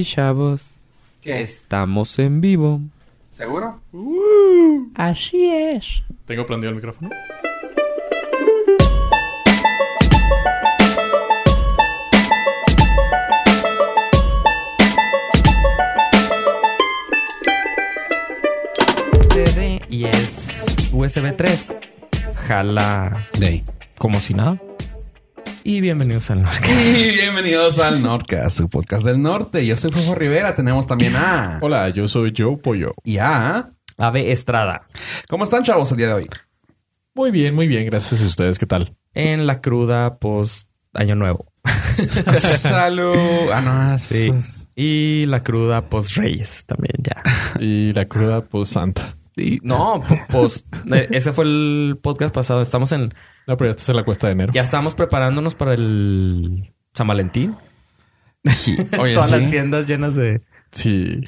Y chavos, ¿Qué? estamos en vivo. ¿Seguro? Así es. ¿Tengo prendido el micrófono? Y es USB 3. Jala Sí. como si nada. Y bienvenidos al norte. Y bienvenidos al Nordcast, su podcast del norte. Yo soy Fofo Rivera. Tenemos también a... Hola, yo soy Joe Pollo. Y a... Ave Estrada. ¿Cómo están, chavos, el día de hoy? Muy bien, muy bien. Gracias a ustedes. ¿Qué tal? En la cruda post Año Nuevo. Salud. Ah, no, Sí. sí. Y la cruda post Reyes también ya. Y la cruda, pues, santa. Y no, eh, Ese fue el podcast pasado. Estamos en. No, pero ya estás en la cuesta de enero. Ya estamos preparándonos para el San Valentín. Oye, Todas sí. las tiendas llenas de. Sí.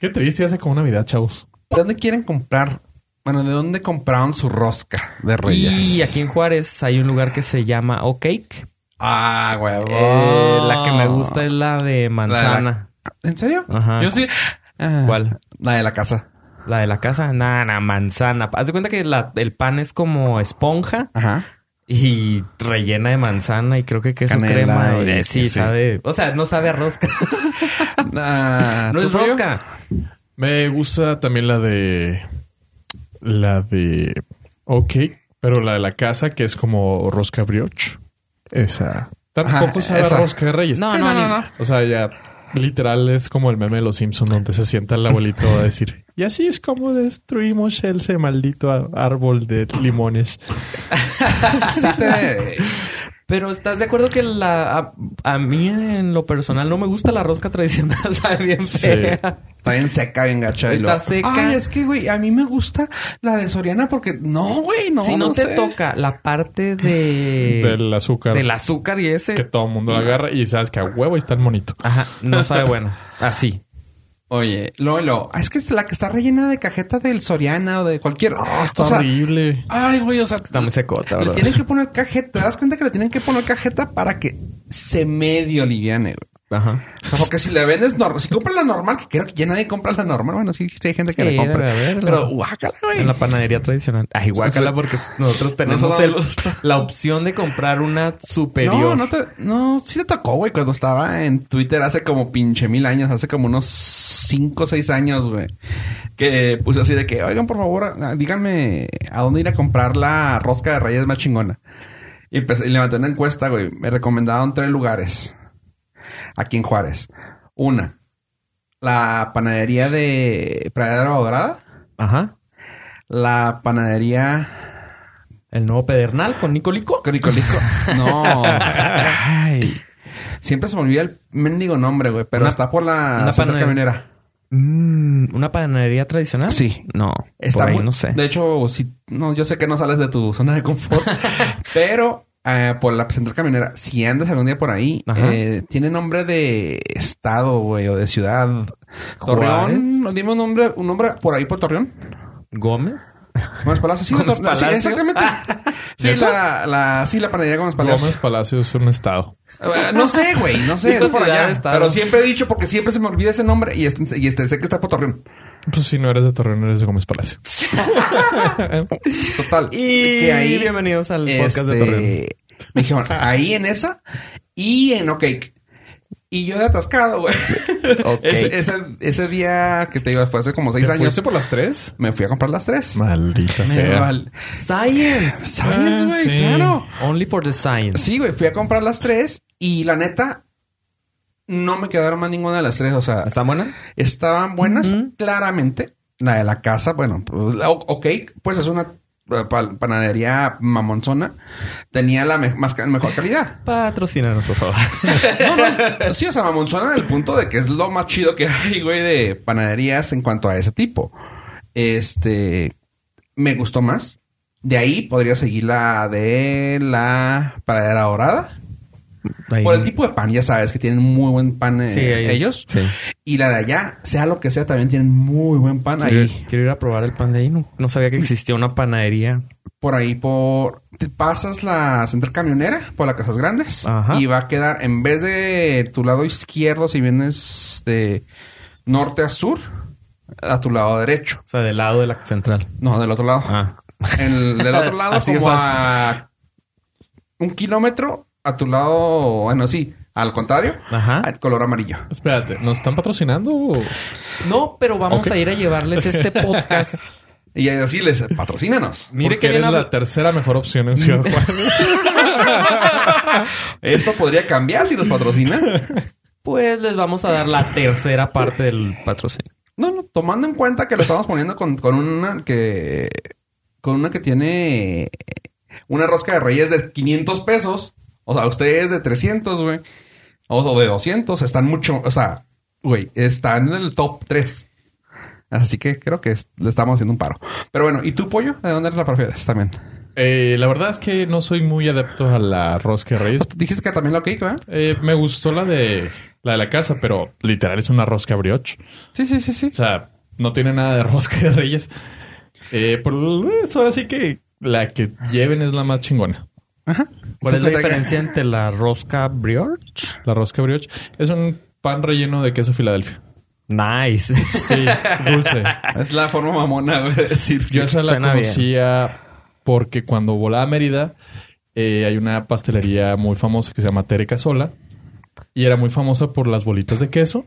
¿Qué te viste hace como Navidad, chavos? ¿De dónde quieren comprar? Bueno, ¿de dónde compraron su rosca de reyes? Y aquí en Juárez hay un lugar que se llama O Cake. Ah, huevo. Eh, la que me gusta es la de manzana. ¿En serio? Ajá. Yo sí. Ah, ¿Cuál? La de la casa. La de la casa. Nada, nah, manzana. Haz de cuenta que la- el pan es como esponja Ajá. y rellena de manzana y creo que queso Canela crema. y- Eh, sí, sí. sabe. O sea, no sabe a rosca. No ¿tú, es rosca. Me gusta también la de... La de... Ok. Pero la de la casa, que es como rosca brioche. Esa. Tampoco Ajá, sabe a esa. rosca de reyes. No, Sí, no, no, no. O sea, ya... Literal es como el meme de los Simpsons donde se sienta el abuelito a decir y así es como destruimos ese maldito árbol de limones. Sí Pero ¿estás de acuerdo que la a, a mí en lo personal no me gusta la rosca tradicional? Sabe bien Sí. Está bien seca, bien gacha. Está seca. Ay, es que, güey, a mí me gusta la de Soriana porque... No, güey, no, si no, te sé. toca la parte de... Del azúcar. del azúcar y ese... que todo el mundo agarra y sabes que a huevo y está el monito. Ajá, no sabe bueno. Así. Oye, luego, ah, es que es la que está rellena de cajeta del Soriana o de cualquier... está o sea, horrible. Ay, güey, o sea... Está muy secota, Le tienen que poner cajeta. ¿Te das cuenta que le tienen que poner cajeta para que se medio liviane, güey? Ajá. O sea, porque si le vendes normal, si compras la normal, que creo que ya nadie compra la normal, bueno, sí, sí hay gente que Sí, la compra. pero guácala, güey. En la panadería tradicional. Ah, igual Sí, sí. porque nosotros tenemos no el- la opción de comprar una superior. No, no te, no, sí te tocó, güey, cuando estaba en Twitter hace como pinche mil años, hace como unos cinco o seis años, güey. Que puse así de que, oigan, por favor, ah, díganme a dónde ir a comprar la rosca de reyes más chingona. Y, empecé, y levanté una encuesta, güey. Me recomendaron tres lugares. Aquí en Juárez. Una, la panadería de Pradera Dorada. Ajá. La panadería El nuevo pedernal con Nicolico. Coricolico. No. Ay. Siempre se me olvida el mendigo nombre, güey. Pero Una- está por la central panadería. camionera. Mm, ¿Una panadería tradicional? Sí. No. Está por ahí muy- no sé. De hecho, sí, no, yo sé que no sales de tu zona de confort. pero eh, por la central camionera, si andas algún día por ahí, eh, tiene nombre de estado, güey, o de ciudad. Torreón. Dime un nombre, un nombre por ahí por Torreón. ¿Gómez? Gómez Palacio. Sí, Gómez Palacio. sí, exactamente. sí, la, la, sí, la panadería Gómez Palacio. Gómez Palacio es un estado. Eh, No sé, güey, no sé, Digo es por ciudad, allá. estado. Pero siempre he dicho porque siempre se me olvida ese nombre y este, y este sé que está por Torreón. Pues si no eres de Torreón, eres de Gómez Palacio. Total. Y que ahí, bienvenidos al podcast de este, Torreón. Me dijeron, ahí en esa y en OK. Y yo de atascado, güey. Ese, ese, ese día que te digo, fue hace como seis ¿Te años. fuiste por las tres? Me fui a comprar las tres. Maldita Me sea. val- Science. Science, Ah, güey, sí. claro. Only for the science. Sí, güey, fui a comprar las tres y la neta, no me quedaron más ninguna de las tres. O sea, ¿Está buena? Estaban buenas, claramente. La de la casa, bueno, ok, pues es una panadería mamonzona. Tenía la me- más, ca- mejor calidad. Patrocínanos, por favor. No, no, sí, o sea, mamonzona en el punto de que es lo más chido que hay, güey, de panaderías en cuanto a ese tipo. Este, me gustó más. De ahí podría seguir la de la panadera dorada. Ahí- Por el tipo de pan, ya sabes que tienen muy buen pan eh, Sí, ellos. Sí. Y la de allá, sea lo que sea, también tienen muy buen pan Quiero, ahí. quiero ir a probar el pan de ahí. No, no sabía que existía una panadería. Por ahí, por... Te pasas la central camionera por las Casas Grandes. Ajá. Y va a quedar, en vez de tu lado izquierdo, si vienes de norte a sur, a tu lado derecho. O sea, del lado de la central. No, del otro lado. Ah. El, del otro lado, como a un kilómetro a tu lado, bueno, sí, al contrario, Ajá. al color amarillo. Espérate, ¿nos están patrocinando? o- No, pero vamos a ir a llevarles este podcast. Y así les patrocínanos. Mire que eres la tercera mejor opción en Ciudad Juárez. Esto podría cambiar si nos patrocinan. Pues les vamos a dar la tercera parte del patrocinio. No, no, tomando en cuenta que lo estamos poniendo con, con una que con una que tiene una rosca de reyes de 500 pesos. O sea, ustedes de 300, güey. O, de 200. Están mucho, o sea, güey, están en el top 3. Así que creo que le estamos haciendo un paro. Pero bueno, ¿y tu pollo? ¿De dónde la prefieres también? Eh, la verdad es que no soy muy adepto a la rosca de reyes. Dijiste que también lo cake, ¿verdad? Eh, me gustó la de la de la casa, pero literal es una rosca brioche. Sí, sí, sí, sí. O sea, no tiene nada de rosca de reyes. Eh, por eso ahora sí que la que lleven es la más chingona. Ajá. ¿Cuál es la diferencia entre la rosca brioche? La rosca brioche es un pan relleno de queso Filadelfia. Nice. Sí, dulce. Es la forma mamona de decir. Yo esa la Suena bien. conocía porque cuando volaba a Mérida eh, hay una pastelería muy famosa que se llama Tere Casola y era muy famosa por las bolitas de queso.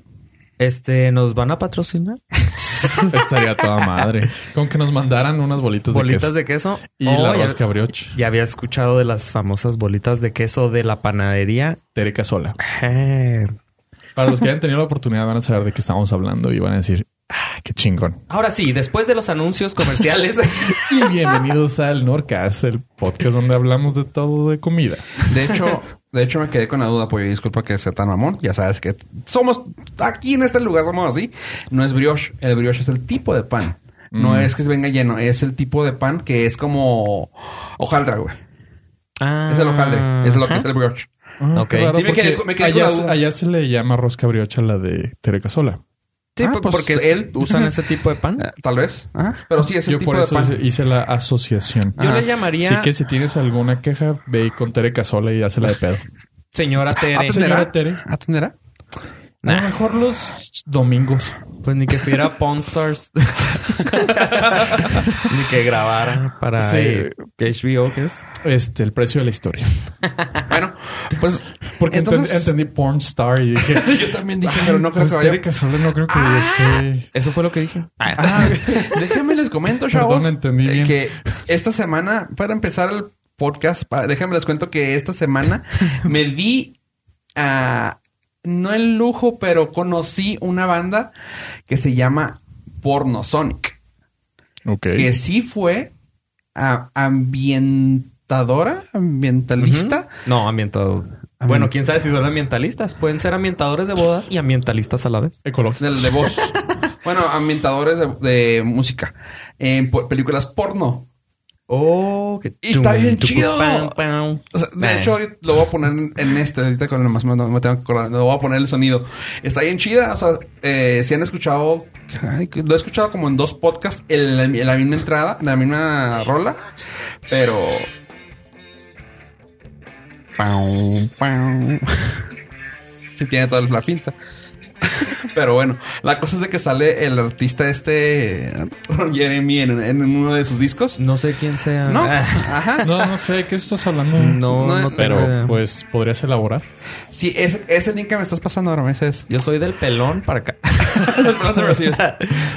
Este, ¿nos van a patrocinar? Estaría toda madre. Con que nos mandaran unas bolitas, Bolitas de queso. de queso. Y Oh, la ya- rosca brioche. Ya había escuchado de las famosas bolitas de queso de la panadería. Tere Casola. Eh, Para los que hayan tenido la oportunidad van a saber de qué estamos hablando y van a decir, ah, qué chingón. Ahora sí, después de los anuncios comerciales. Y bienvenidos al Norcas, el podcast donde hablamos de todo de comida. De hecho, de hecho me quedé con la duda, pues disculpa que sea tan mamón. Ya sabes que somos aquí en este lugar somos así. No es brioche, el brioche es el tipo de pan. No Mm. es que venga lleno, es el tipo de pan que es como hojaldra, güey. Ah, Es el hojaldre, es lo que es el brioche. Ah, Ok. Sí, me quedé- me quedé con allá, la duda. allá se le llama rosca brioche a la de Tere Casola. Sí, Ah, por- pues porque él- usan ese tipo de pan. Eh, Tal vez, Ajá. pero sí es el Yo tipo por de eso pan. hice, hice la asociación. Yo Ajá. le llamaría Así que si tienes alguna queja, ve con Tere Casola y hazla de pedo. señora Tere. señora ¿Atenderá? Tere. ¿Atenderá? A lo mejor los domingos. Pues ni que fuera Pawn Stars. ni que grabara para Sí. eh, HBO, ¿qué es? Este, el precio de la historia. Bueno, pues Porque Entonces- entendí, entendí porn star y dije... yo también dije, pero no creo pues que vaya. Tere Casola no creo que esté... Eso fue lo que dije. Ah, déjenme les comento, chavos. Perdón, entendí eh, bien. Que esta semana, para empezar el podcast, para, déjenme les cuento que esta semana me di a no el lujo, pero conocí una banda que se llama Pornosonic. Ok. Que sí fue a- ambientadora, ambientalista. No, ambientador. Bueno, quién sabe si son ambientalistas. Pueden ser ambientadores de bodas y ambientalistas a la vez. Ecológico. Del de voz. bueno, ambientadores de, de música. En películas porno. Oh, que Y está bien chido. O sea, de Eh. hecho, lo voy a poner en- este, ahorita con el más no me tengo que acordar, lo voy a poner el sonido. Está bien chida, o sea, eh, si han escuchado, lo he escuchado como en dos podcasts, en la, en la misma entrada, en la misma rola, pero... Sí tiene toda la pinta. Pero bueno, la cosa es de que sale el artista este, Ron Jeremy, en, en uno de sus discos. No sé quién sea. No, Ah, ajá. No, no sé, ¿qué estás hablando? no, No, no, Pero, idea. pues, ¿podrías elaborar? Sí, ese, ese link que me estás pasando ahora, ese es. Yo soy del pelón para acá. Pelón de Brasil.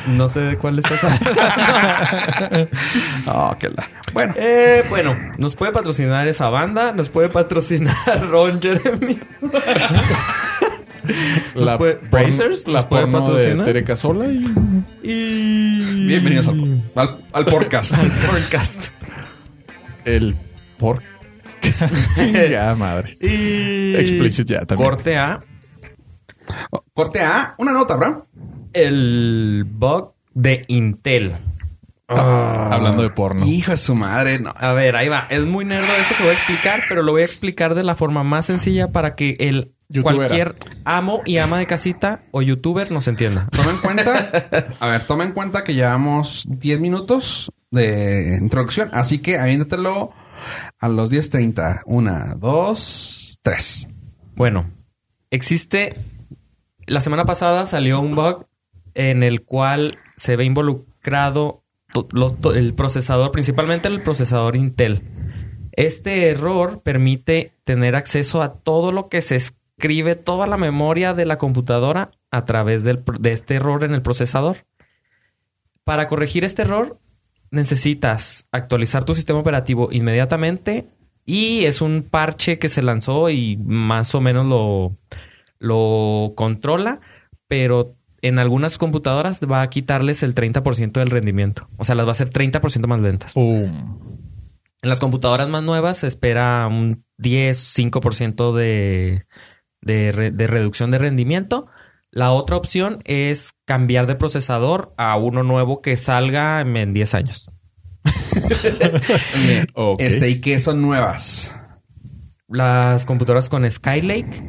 no sé de cuál estás hablando. Oh, qué la. Bueno, Eh, bueno, nos puede patrocinar esa banda, nos puede patrocinar Ron Jeremy. La puede- Brazers, la ¿los puede porno de patrocinar? Tere Casola y... Y. bienvenidos al, al, al podcast. al podcast. El por... ya, madre. Y. Explicit ya también. Corte A. Corte A, una nota, bro. El bug de Intel. Hablando de porno. Hijo de su madre. No. A ver, ahí va. Es muy nerdo esto que voy a explicar, pero lo voy a explicar de la forma más sencilla para que el Youtubera. cualquier amo y ama de casita o youtuber nos entienda. Toma en cuenta, a ver, toma en cuenta que llevamos 10 minutos de introducción, así que aviéntatelo a los 10.30. Una, dos, tres. Bueno, existe. La semana pasada salió un bug en el cual se ve involucrado to- lo- to- el procesador, principalmente el procesador Intel. Este error permite tener acceso a todo lo que se escribe, toda la memoria de la computadora a través del de este error en el procesador. Para corregir este error, necesitas actualizar tu sistema operativo inmediatamente y es un parche que se lanzó y más o menos lo, lo controla, pero en algunas computadoras va a quitarles el 30% del rendimiento. O sea, las va a hacer 30% más lentas. En las computadoras más nuevas se espera un 10, 5% de, de, re- de reducción de rendimiento. La otra opción es cambiar de procesador a uno nuevo que salga en 10 años. Este, ¿y qué son nuevas? Las computadoras con Skylake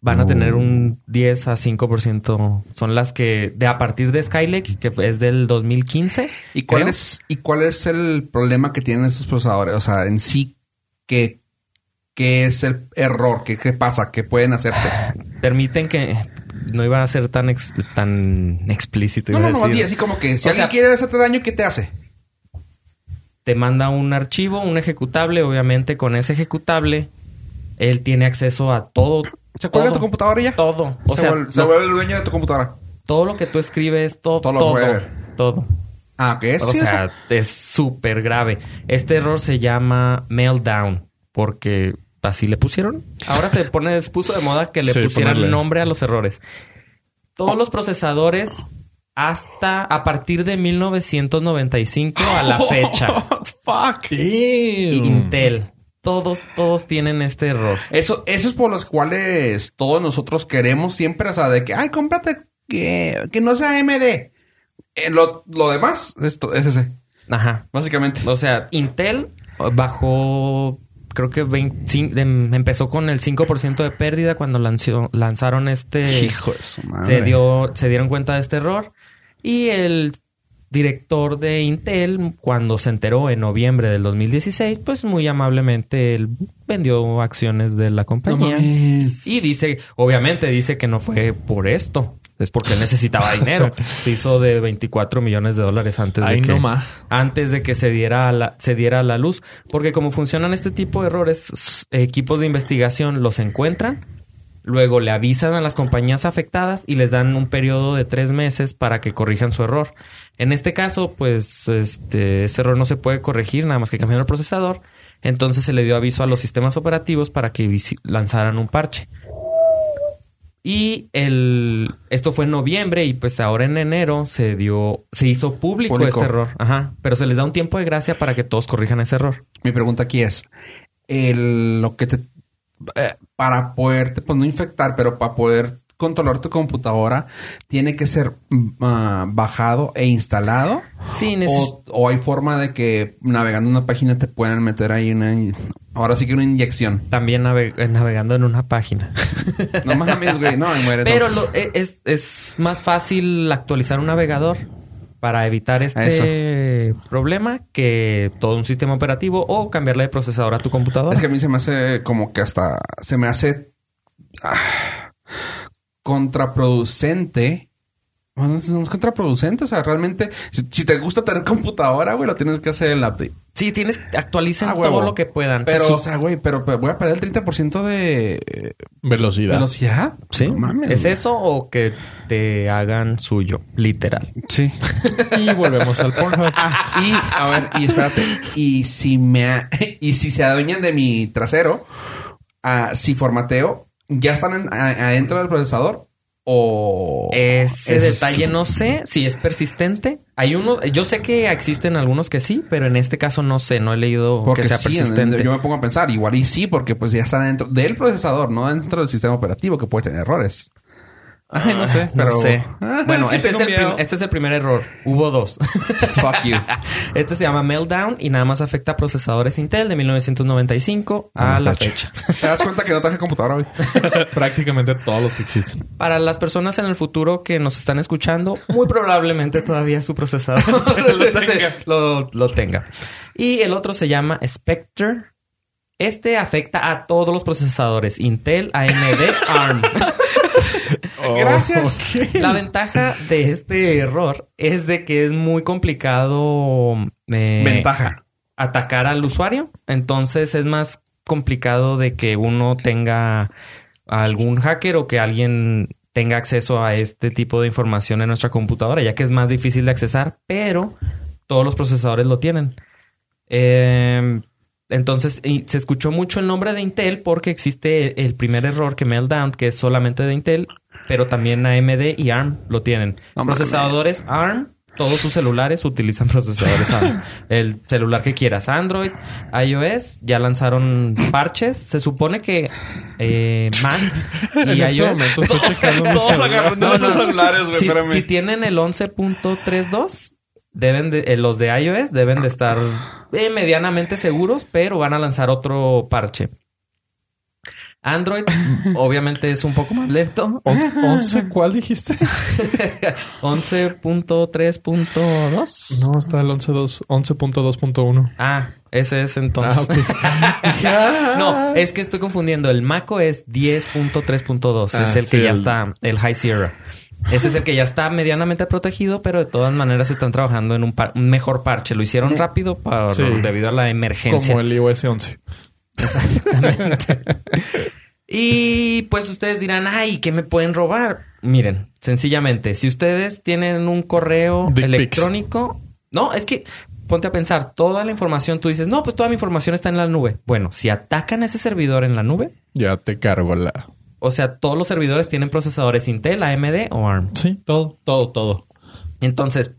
van a tener un 10 a 5%. Son las que de a partir de Skylake, que es del 2015. ¿Y cuál creo. es, y cuál es el problema que tienen estos procesadores? O sea, en sí, ¿qué, qué es el error? ¿Qué, qué pasa? ¿Qué pueden hacerte? Permiten que no iba a ser tan ex- tan explícito. No, iba no, a no, así como que si O alguien sea- quiere hacerte daño, ¿qué te hace? te manda un archivo, un ejecutable, obviamente con ese ejecutable él tiene acceso a todo. ¿Se cuelga todo, tu computadora ya? Todo. O se sea, vuelve, se vuelve el dueño de tu computadora. todo lo que tú escribes, todo, Todo lo todo, puede ver. todo. Ah, ¿qué es? O Sí, sea, eso. es súper grave. Este error se llama meltdown porque así le pusieron. Ahora se pone, se puso de moda que le Sí, pusieran ponerle. nombre a los errores. Todos los procesadores hasta a partir de 1995 a la fecha. Fuck. Intel. Todos, todos tienen este error. Eso, eso es por los cuales todos nosotros queremos siempre, o sea, de que, ay, cómprate que, que no sea AMD. Eh, lo, lo demás, esto, es ese, Ajá. básicamente. O sea, Intel bajó, creo que 25 em, empezó con el 5% de pérdida cuando lanzó- lanzaron este... Hijo de su madre. se, dio, se dieron cuenta de este error. Y el director de Intel, cuando se enteró en noviembre del 2016, pues muy amablemente él vendió acciones de la compañía. y dice, obviamente dice que no fue por esto. Es porque necesitaba dinero. Se hizo de 24 millones de dólares antes de que antes de que se diera a la, se diera a la luz. Porque como funcionan este tipo de errores, equipos de investigación los encuentran, luego le avisan a las compañías afectadas y les dan un periodo de tres meses para que corrijan su error. En este caso, pues, este, ese error no se puede corregir, nada más que cambiar el procesador. Entonces se le dio aviso a los sistemas operativos para que lanzaran un parche. Y el esto fue en noviembre y pues ahora en enero se dio se hizo público, Público. este error. Ajá, pero se les da un tiempo de gracia para que todos corrijan ese error. Mi pregunta aquí es, el, lo que te, eh, para poderte, pues no infectar, pero para poder controlar tu computadora, tiene que ser mm, ah, bajado e instalado. Sí, neces- O, o hay forma de que navegando una página te puedan meter ahí una... Ahora sí que una inyección. también nave- eh, navegando en una página. No mames, güey. No, y muere. Pero lo- e- es, es más fácil actualizar un navegador para evitar este problema que todo un sistema operativo o cambiarle de procesador a tu computadora. Es que a mí se me hace como que hasta... Se me hace... ah, contraproducente. Bueno, no es contraproducente. O sea, realmente... Si, si te gusta tener computadora, güey, lo tienes que hacer el update. Sí, tienes actualicen Ah, todo lo que puedan. Pero, Se o sea, güey, pero, pero voy a perder el 30% de eh, Velocidad. velocidad. ¿Sí? No mames, ¿Es güey. eso o que te hagan suyo? Literal. Sí. Y volvemos al Pornhub. Ah, y, a ver, y espérate. Y si me... a- y si se adueñan de mi trasero, ah, si formateo, ¿ya están en- a- adentro del procesador? O... Ese es- detalle no sé si es persistente. Hay uno, yo sé que existen algunos que sí, pero en este caso no sé, no he leído Porque que sea sí, en- persistente. yo me pongo a pensar, igual y sí, porque pues ya están dentro del procesador, no dentro del sistema operativo que puede tener errores. Ay, no sé, pero... No sé. Ah, bueno, este es, el este es el primer error. Hubo dos. Fuck you. este se llama Meltdown y nada más afecta a procesadores Intel de 1995 a A la fecha. fecha. ¿Te das cuenta que no traje computadora hoy? Prácticamente todos los que existen. Para las personas en el futuro que nos están escuchando, muy probablemente todavía su procesador lo, tenga. Lo, lo tenga. Y el otro se llama Spectre. Este afecta a todos los procesadores Intel, AMD, ARM. Gracias. ok. La ventaja de este error es de que es muy complicado eh, Ventaja. atacar al usuario. Entonces es más complicado de que uno tenga algún hacker o que alguien tenga acceso a este tipo de información en nuestra computadora, ya que es más difícil de accesar, pero todos los procesadores lo tienen. Eh, entonces, y se escuchó mucho el nombre de Intel porque existe el primer error que Meltdown, que es solamente de Intel, pero también AMD y ARM lo tienen. No. Procesadores ARM, todos sus celulares utilizan procesadores ARM. El celular que quieras, Android, iOS, ya lanzaron parches. Se supone que eh, Mac y En este iOS... mi Todos celular. agarrando No, esos no. celulares, güey. si, espérame. si tienen el 11.32, deben de, eh, los de iOS deben de estar eh, medianamente seguros, pero van a lanzar otro parche. Android, obviamente, es un poco más lento. ¿Once, once? ¿Cuál dijiste? 11.3.2. No, está el 11.2 11.2.1. Ah, ese es entonces. Ah, no, es que estoy confundiendo. El Maco es 10.3.2. Ah, es el sí, que ya el- está, el High Sierra. Ese es el que ya está medianamente protegido, pero de todas maneras están trabajando en un, par- un mejor parche. Lo hicieron rápido para, Sí. debido a la emergencia. Como el iOS 11. Y pues ustedes dirán, ay, ¿qué me pueden robar? Miren, sencillamente, si ustedes tienen un correo Dick pics. electrónico, no, es que ponte a pensar, toda la información, tú dices, no, pues toda mi información está en la nube. Bueno, si atacan ese servidor en la nube, Ya te cargo la... o sea, todos los servidores tienen procesadores Intel, AMD o ARM. Sí, todo, todo, todo. Entonces,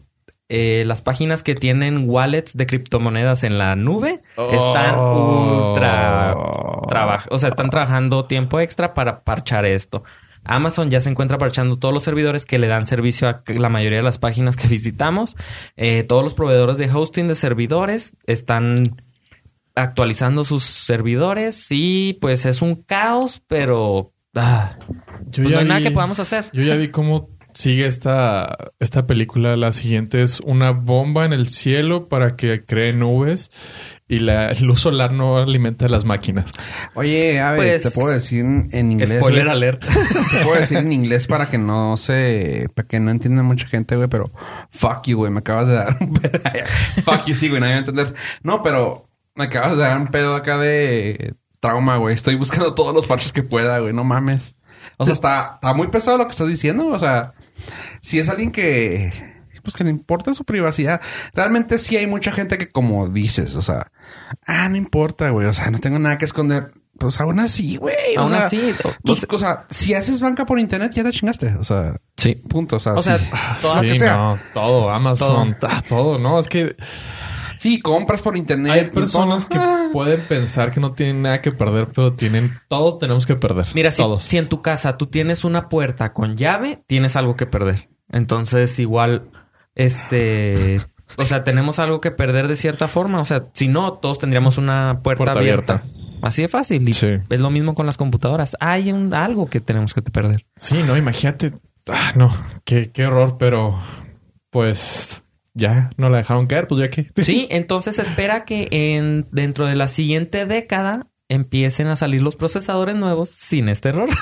eh, las páginas que tienen wallets de criptomonedas en la nube están Oh. ultra traba- o sea, están trabajando tiempo extra para parchar esto. Amazon ya se encuentra parchando todos los servidores que le dan servicio a la mayoría de las páginas que visitamos. Eh, todos los proveedores de hosting de servidores están actualizando sus servidores y pues es un caos, pero ah, Yo pues no hay nada que podamos hacer. Yo ya vi cómo sigue esta, esta película. La siguiente es una bomba en el cielo para que cree nubes y la luz solar no alimenta las máquinas. Oye, a ver, Pues, te puedo decir en, inglés. Spoiler güey. alert. Te puedo decir en inglés para que no se... Para que no entienda mucha gente, güey. Pero... Fuck you, güey. Me acabas de dar un pedo. fuck you, sí, güey. Nadie va a entender. No, pero... Me acabas de dar un pedo acá de... Trauma, güey. Estoy buscando todos los parches que pueda, güey. No mames. O sea, está, está muy pesado lo que estás diciendo. O sea... Si es alguien que... Pues que le importa su privacidad. Realmente sí hay mucha gente que como dices, o sea... Ah, no importa, güey. O sea, no tengo nada que esconder. Pues aún así, güey. o Aún sea, así, o- Tú- o sea- sea, si haces banca por internet, ya te chingaste. O sea, Sí. punto. O sea, O sea, sí. todo sí, que sea. no, todo, Amazon, todo. todo, ¿no? Es que Sí, compras por internet. hay personas todo. que Ah. pueden pensar que no tienen nada que perder, pero tienen, todos tenemos que perder. Mira, si, todos. si en tu casa tú tienes una puerta con llave, tienes algo que perder. Entonces, igual, este... O sea, tenemos algo que perder de cierta forma. O sea, si no, todos tendríamos una puerta, Puerta abierta. abierta. Así de fácil. Y Sí. es lo mismo con las computadoras. Hay un, algo que tenemos que perder. Sí, no, imagínate. Ah, no, qué, qué horror, pero pues ya no la dejaron caer, pues ya que. Sí, entonces espera que en, dentro de la siguiente década empiecen a salir los procesadores nuevos sin este error.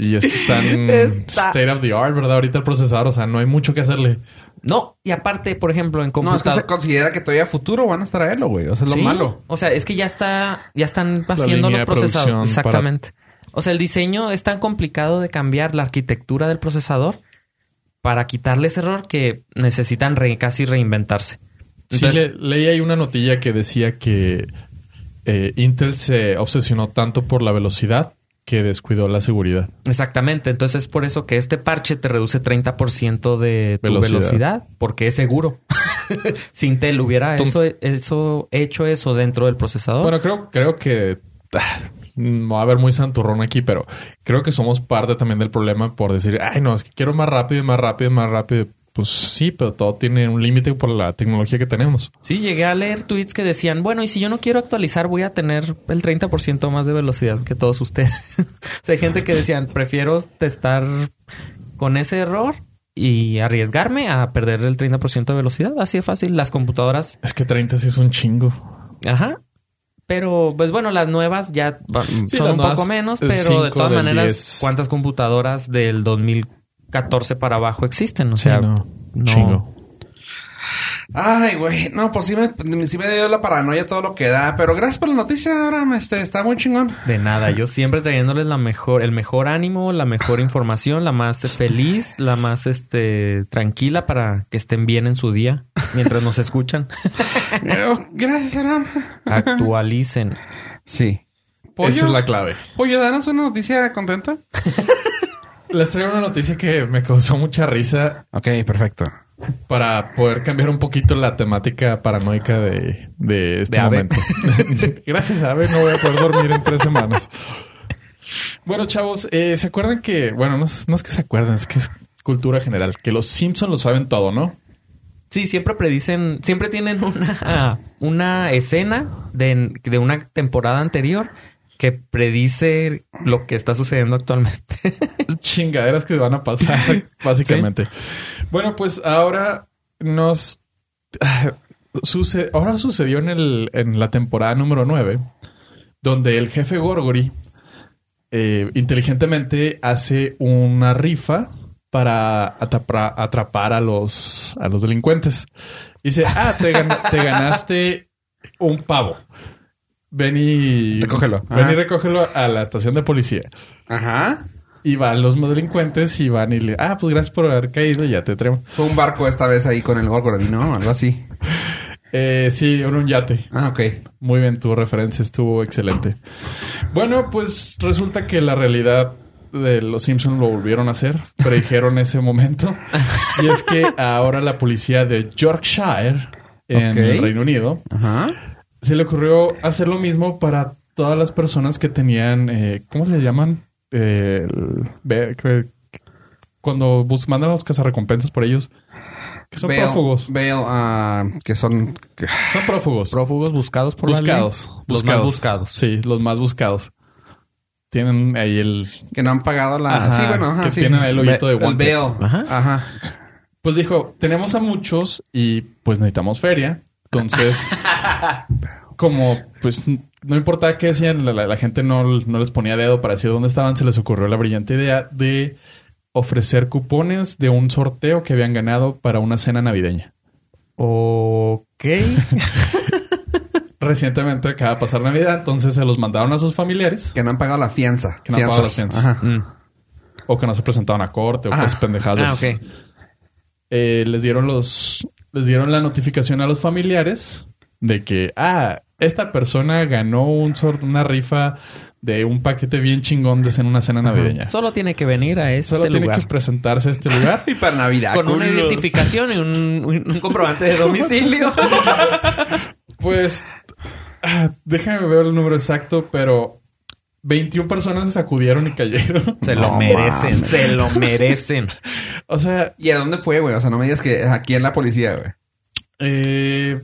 Y es que están Está- state of the art, ¿verdad? Ahorita el procesador, o sea, no hay mucho que hacerle. No, y aparte, por ejemplo, en No, es que computador... se considera que todavía a futuro van a traerlo, güey. O sea, es lo Sí, malo. O sea, es que ya está, ya están haciendo los procesadores. para- Exactamente. O sea, el diseño es tan complicado de cambiar la arquitectura del procesador para quitarle ese error que necesitan re- casi reinventarse. Sí, le- leí ahí una notilla que decía que eh, Intel se obsesionó tanto por la velocidad que descuidó la seguridad. exactamente. Entonces es por eso que este parche te reduce 30% de tu velocidad. Velocidad. porque es seguro. si Intel hubiera eso, Entonces- eso hecho eso dentro del procesador. Bueno, creo, creo que ah, va a haber muy santurrón aquí, pero creo que somos parte también del problema por decir, ay, no, es que quiero más rápido, más rápido, más rápido. Pues sí, pero todo tiene un límite por la tecnología que tenemos. Sí, llegué a leer tweets que decían, bueno, y si yo no quiero actualizar, voy a tener el 30% más de velocidad que todos ustedes. o sea, hay gente que decían, prefiero testar con ese error y arriesgarme a perder el 30% de velocidad. Así de fácil. Las computadoras, Es que 30 sí es un chingo. ajá. Pero, pues bueno, las nuevas ya Sí, son un poco menos, pero de 5 todas maneras, 10. ¿cuántas computadoras del 2014 para abajo existen? O Sí, sea, no. no. Chingo. Ay, güey. No, pues sí me, sí me dio la paranoia todo lo que da. Pero gracias por la noticia, Abraham. Este, está muy chingón. De nada, yo siempre trayéndoles la mejor, el mejor ánimo, la mejor información, la más feliz, la más este tranquila para que estén bien en su día mientras nos escuchan. Gracias, Abraham. Actualicen. Sí. Esa es la clave. Pollo, danos una noticia contenta. Les traigo una noticia que me causó mucha risa Ok, perfecto. Para poder cambiar un poquito la temática paranoica de, de este De momento. Gracias, Ave. No voy a poder dormir en tres semanas. Bueno, chavos, eh, ¿se acuerdan que... Bueno, no, es- no es que se acuerden, es que es cultura general. Que los Simpsons lo saben todo, ¿no? Sí, siempre predicen, siempre tienen una, una escena de, de una temporada anterior que predice lo que está sucediendo actualmente. Chingaderas que van a pasar, básicamente. Bueno, pues ahora nos... ah, suce- ahora sucedió en, el, en la temporada número 9, donde el jefe Gorgory eh, inteligentemente hace una rifa para atapra- atrapar a los, a los delincuentes. Dice, ah, te, gan- te ganaste un pavo. Ven y... Recógelo. Ven Ajá. y recógelo a la estación de policía. Ajá. Y van los delincuentes y van y le... Ah, pues gracias por haber caído y ya te traigo. Fue un barco esta vez ahí con el Gorgory, ¿no? Algo así. Eh, sí, era un yate. Ah, ok. Muy bien, tu referencia estuvo excelente. Bueno, pues resulta que la realidad de los Simpsons lo volvieron a hacer. Predijeron ese momento. Y es que ahora la policía de Yorkshire, en el Reino Unido, Ajá. Se le ocurrió hacer lo mismo para todas las personas que tenían... eh, ¿Cómo le llaman? Eh, el- cuando bus- mandan a los cazarrecompensas por ellos. Que son prófugos. Veo ah, que son... que- Son prófugos. Prófugos buscados por la buscados. ley. Los más buscados. Sí, los más buscados. Tienen ahí el... Que no han pagado la... Ajá, sí, bueno, ajá, que sí. tienen ahí el hoyito de guante. El veo. Ajá. Ajá. Pues dijo, tenemos a muchos y pues necesitamos feria. Entonces, como pues no importaba qué decían, la, la- la gente no, no les ponía dedo para decir dónde estaban, se les ocurrió la brillante idea de ofrecer cupones de un sorteo que habían ganado para una cena navideña. Ok. Recientemente acaba de pasar Navidad, entonces se los mandaron a sus familiares Que no han pagado la fianza. Que no han pagado la fianza. Ajá. Mm. o que no se presentaron a corte o Ajá. cosas pendejadas. Ah, eh, les dieron los les dieron la notificación a los familiares de que ah esta persona ganó un una rifa de un paquete bien chingón de cena una cena navideña Solo tiene que venir a este solo tiene lugar. que presentarse a este lugar Y para Navidad. Con una identificación y un, un comprobante de domicilio. pues ah, déjame ver el número exacto pero 21 personas se sacudieron y cayeron se lo No merecen, se lo merecen. O sea ¿Y a dónde fue, güey? O sea, no me digas que aquí en la policía, güey. eh,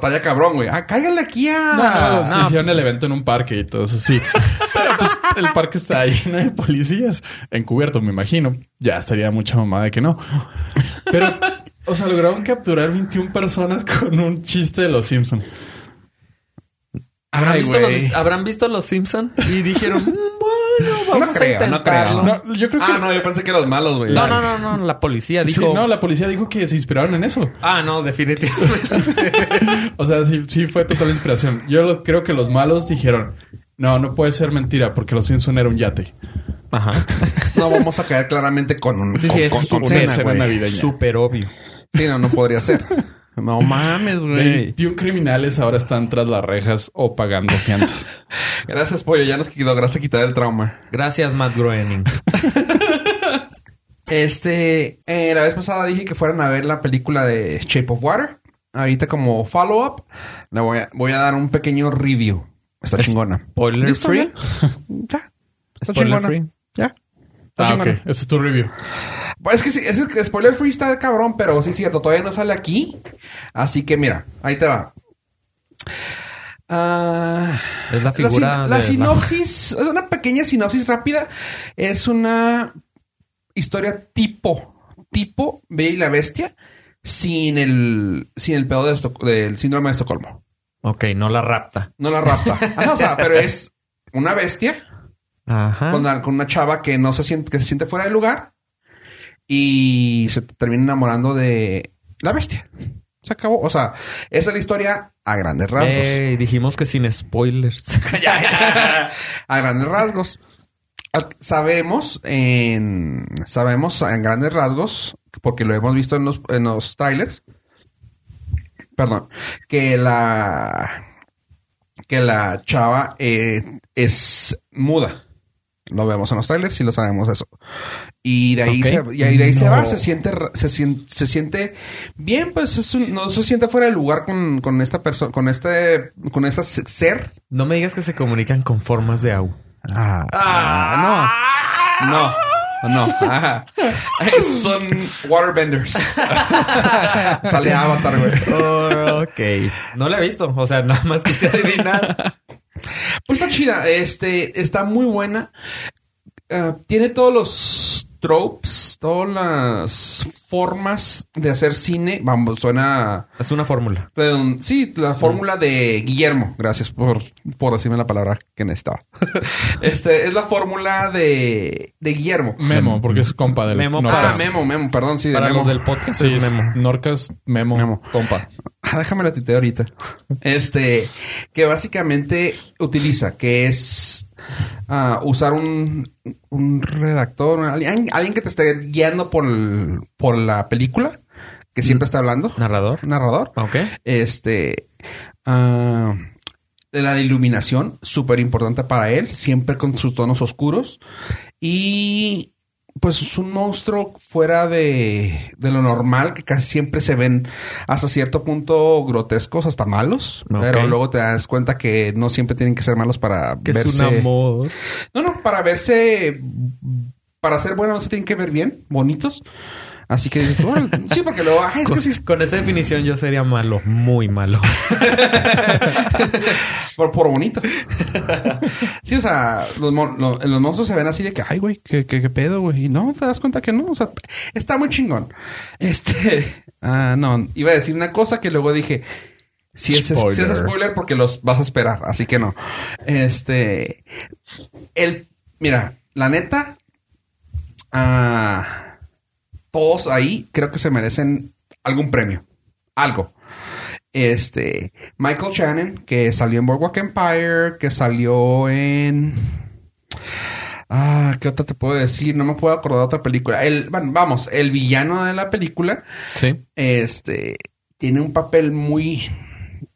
Talla cabrón, güey. Ah, cáigale aquí a... No, no, se no. hicieron el evento en un parque y todo eso, sí. Pero pues el parque está lleno de policías. Encubierto, me imagino. Ya estaría mucha mamada de que no. Pero, o sea, lograron capturar 21 personas con un chiste de los Simpson. ¿Habrán, Ay, visto güey. los, ¿Habrán visto los Simpson y dijeron, "Mm, bueno, vamos No a creo, no intentarlo"? creo. No, yo creo que... Ah, no, yo pensé que los malos, güey. No, no, no, no, la policía Sí, dijo. no, la policía dijo que se inspiraron en eso. Ah, no, definitivamente. O sea, sí, sí fue total inspiración. Yo lo- creo que los malos dijeron, no, no puede ser mentira porque los Simpson era un yate. Ajá. No vamos a caer claramente con un... Sí, con, sí, es con- con cena, navideña. Súper obvio. Sí, no, no podría ser. No mames, güey. 21 criminales ahora están tras las rejas o pagando fianza. Gracias, pollo. Ya nos quedó. Gracias quitar el trauma. Gracias, Matt Groening. Este... eh, la vez pasada dije que fueran a ver la película de Shape of Water. Ahorita como follow-up, le voy a, voy a dar un pequeño review. Está Es- chingona. Spoiler free. Ya. Ya. Está Spoiler chingona. free. Ya. Está Ah, ok. chingona. Ese es tu review. Es que sí, es que spoiler free está cabrón, pero sí es cierto, todavía no sale aquí. Así que mira, ahí te va. Ah, Es la figura sin- la la- sinopsis, es una pequeña sinopsis rápida. Es una historia tipo, tipo Bella y la Bestia, sin el, sin el pedo de Esto- del síndrome de Estocolmo. Ok, no la rapta. No la rapta. Ajá, o sea, pero es una bestia Ajá. con, la- con una chava que no se siente, que se siente fuera de lugar y se termina enamorando de la bestia. Se acabó. O sea, esa es la historia a grandes rasgos. Ey, dijimos que sin spoilers. a grandes rasgos. Sabemos en sabemos en grandes rasgos porque lo hemos visto en los, en los trailers. Perdón, que la que la chava eh, es muda. Lo vemos en los trailers y lo sabemos eso. Y de ahí se, y de ahí se va, se siente, se siente, se siente bien, pues es un- no se siente fuera de lugar con, con esta persona, con este, con este ser no me digas que se comunican con formas de agua. Ah, no. No. No. Ajá. Son waterbenders. Sale Avatar, güey. Oh, ok. No la he visto. O sea, nada más quise adivinar. Pues está chida. Este, está muy buena. Ah, tiene todos los tropes, todas las formas de hacer cine. Vamos, suena... Es una fórmula. Sí, la fórmula de Guillermo. Gracias por, por decirme la palabra que necesitaba. este, es la fórmula de, de Guillermo. Memo, porque es compa del Memo Ah. Memo, Memo, perdón, sí, de Para Memo. los del podcast Sí, es es Memo. Norcas, Memo, Memo. compa. Ah, déjame la titeo ahorita. Este, que básicamente utiliza, que es usar un, un redactor, alguien, alguien que te esté guiando por, el- por la película, que siempre está hablando, Narrador. narrador. Ok. Este, ah, la iluminación, súper importante para él, siempre con sus tonos oscuros. Y pues es un monstruo fuera de, de lo normal, que casi siempre se ven hasta cierto punto grotescos, hasta malos. Pero luego te das cuenta que no siempre tienen que ser malos para Que verse. es un amor. No, no, para verse. Para ser buenos no se tienen que ver bien, bonitos. Así que dices tú, "Ah, sí, porque luego, ah, es Con, que sí, con esa definición yo sería malo. Muy malo. Por, por bonito. sí, o sea, los, lo- los monstruos se ven así de que, ay, güey, ¿qué, qué, qué pedo, güey? Y no, te das cuenta que no. O sea, está muy chingón. Este, ah, no, iba a decir una cosa que luego dije, si es, si es Spoiler. spoiler porque los vas a esperar, así que no. Este, el, mira, la neta, ah, todos ahí creo que se merecen algún premio. Algo. Este, Michael Shannon, que salió en Boardwalk Empire, que salió en... Ah, ¿qué otra te puedo decir? No me puedo acordar de otra película. El, bueno, vamos, el villano de la película, Sí. este, tiene un papel muy,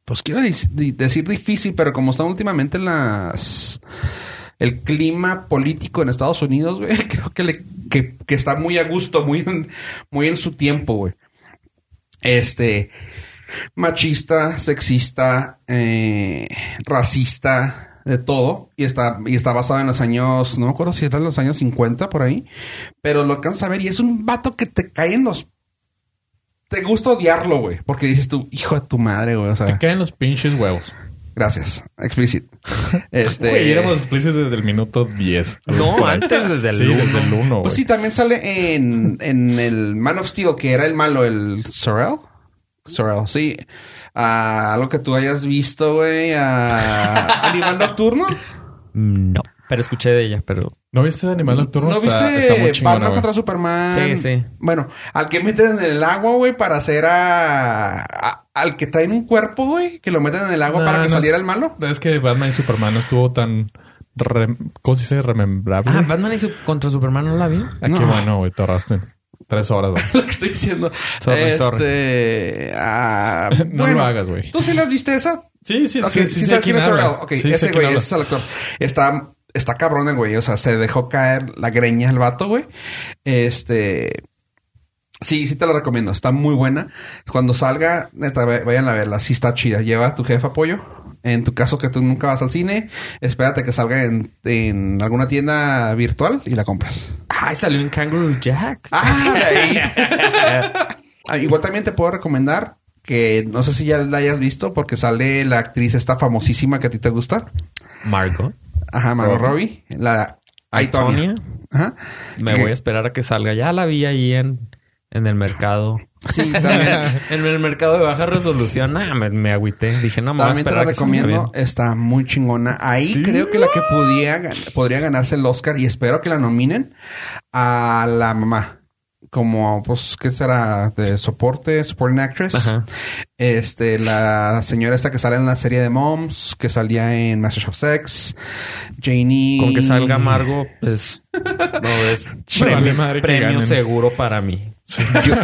pues quiero decir difícil, pero como están últimamente las, el clima político en Estados Unidos, güey, creo que le, que, está muy a gusto, muy en, muy en su tiempo, güey. Este, machista, sexista, eh, racista, de todo. Y está, y está basado en los años, no me acuerdo si eran los años 50 por ahí, pero lo alcanzas a ver y es un vato que te cae en los... Te gusta odiarlo, güey, porque dices tú, hijo de tu madre, güey, o Te sea, caen los pinches huevos. Gracias, explicit. Este... Güey, éramos explícitos desde el minuto 10. No, antes desde el Sí, uno. desde el 1. Pues sí, también sale en, en el Man of Steel, que era el malo, el Sorrel. Sorrel, sí. Ah, algo que tú hayas visto, güey. a Animal Nocturno. No. Pero escuché de ella, pero... ¿No viste Animal Nocturno? ¿No Está- viste está muy chingona, Batman contra Superman? Sí, sí. Bueno, al que meten en el agua, güey, para hacer a, a- Al que traen un cuerpo, güey, que lo meten en el agua No, para que no saliera es- el malo. Es que Batman y Superman no estuvo tan... rem- ¿Cómo se dice? Remembrable. Ah, Batman y su- contra Superman no la vi. Ah, qué no. bueno, güey. Te ahorraste tres horas, güey. Lo que estoy diciendo. Sorry, este... sorry. ah, No bueno, lo hagas, güey. ¿Tú sí las viste esa? Sí, sí, Ok, sí. sí, sí, sabes quién es hablas. Ok, Sí, ese güey, ese es el actor. Está, está cabrón el güey. O sea, se dejó caer la greña el vato, güey. Este. Sí, sí te lo recomiendo. Está muy buena. Cuando salga, neta, vayan a verla. Sí está chida. Lleva a tu jefa pollo. En tu caso que tú nunca vas al cine, espérate que salga en, en alguna tienda virtual y la compras. Ay, salió en Kangaroo Jack. Ah, ahí. Ah, Igual también te puedo recomendar que no sé si ya la hayas visto porque sale la actriz esta famosísima que a ti te gusta. Margot. Ajá, Margot Robbie. La Aitonia. Aitonia. Ajá. Me Que- voy a esperar a que salga. Ya la vi ahí en, en el mercado. Sí, también. en el mercado de baja resolución, ah, me, me agüité. Dije, no, me voy a También te esperar la a que salga recomiendo. Está muy chingona. Ahí ¿Sí? creo que la que podía, podría ganarse el Oscar y espero que la nominen a la mamá. Como, pues, ¿qué será? De soporte, supporting actress. Ajá. Este, la señora esta que sale en la serie de Moms, que salía en Masters of Sex. Janie. Con que salga Margo, pues no es vale premio, madre premio seguro para mí. Yo,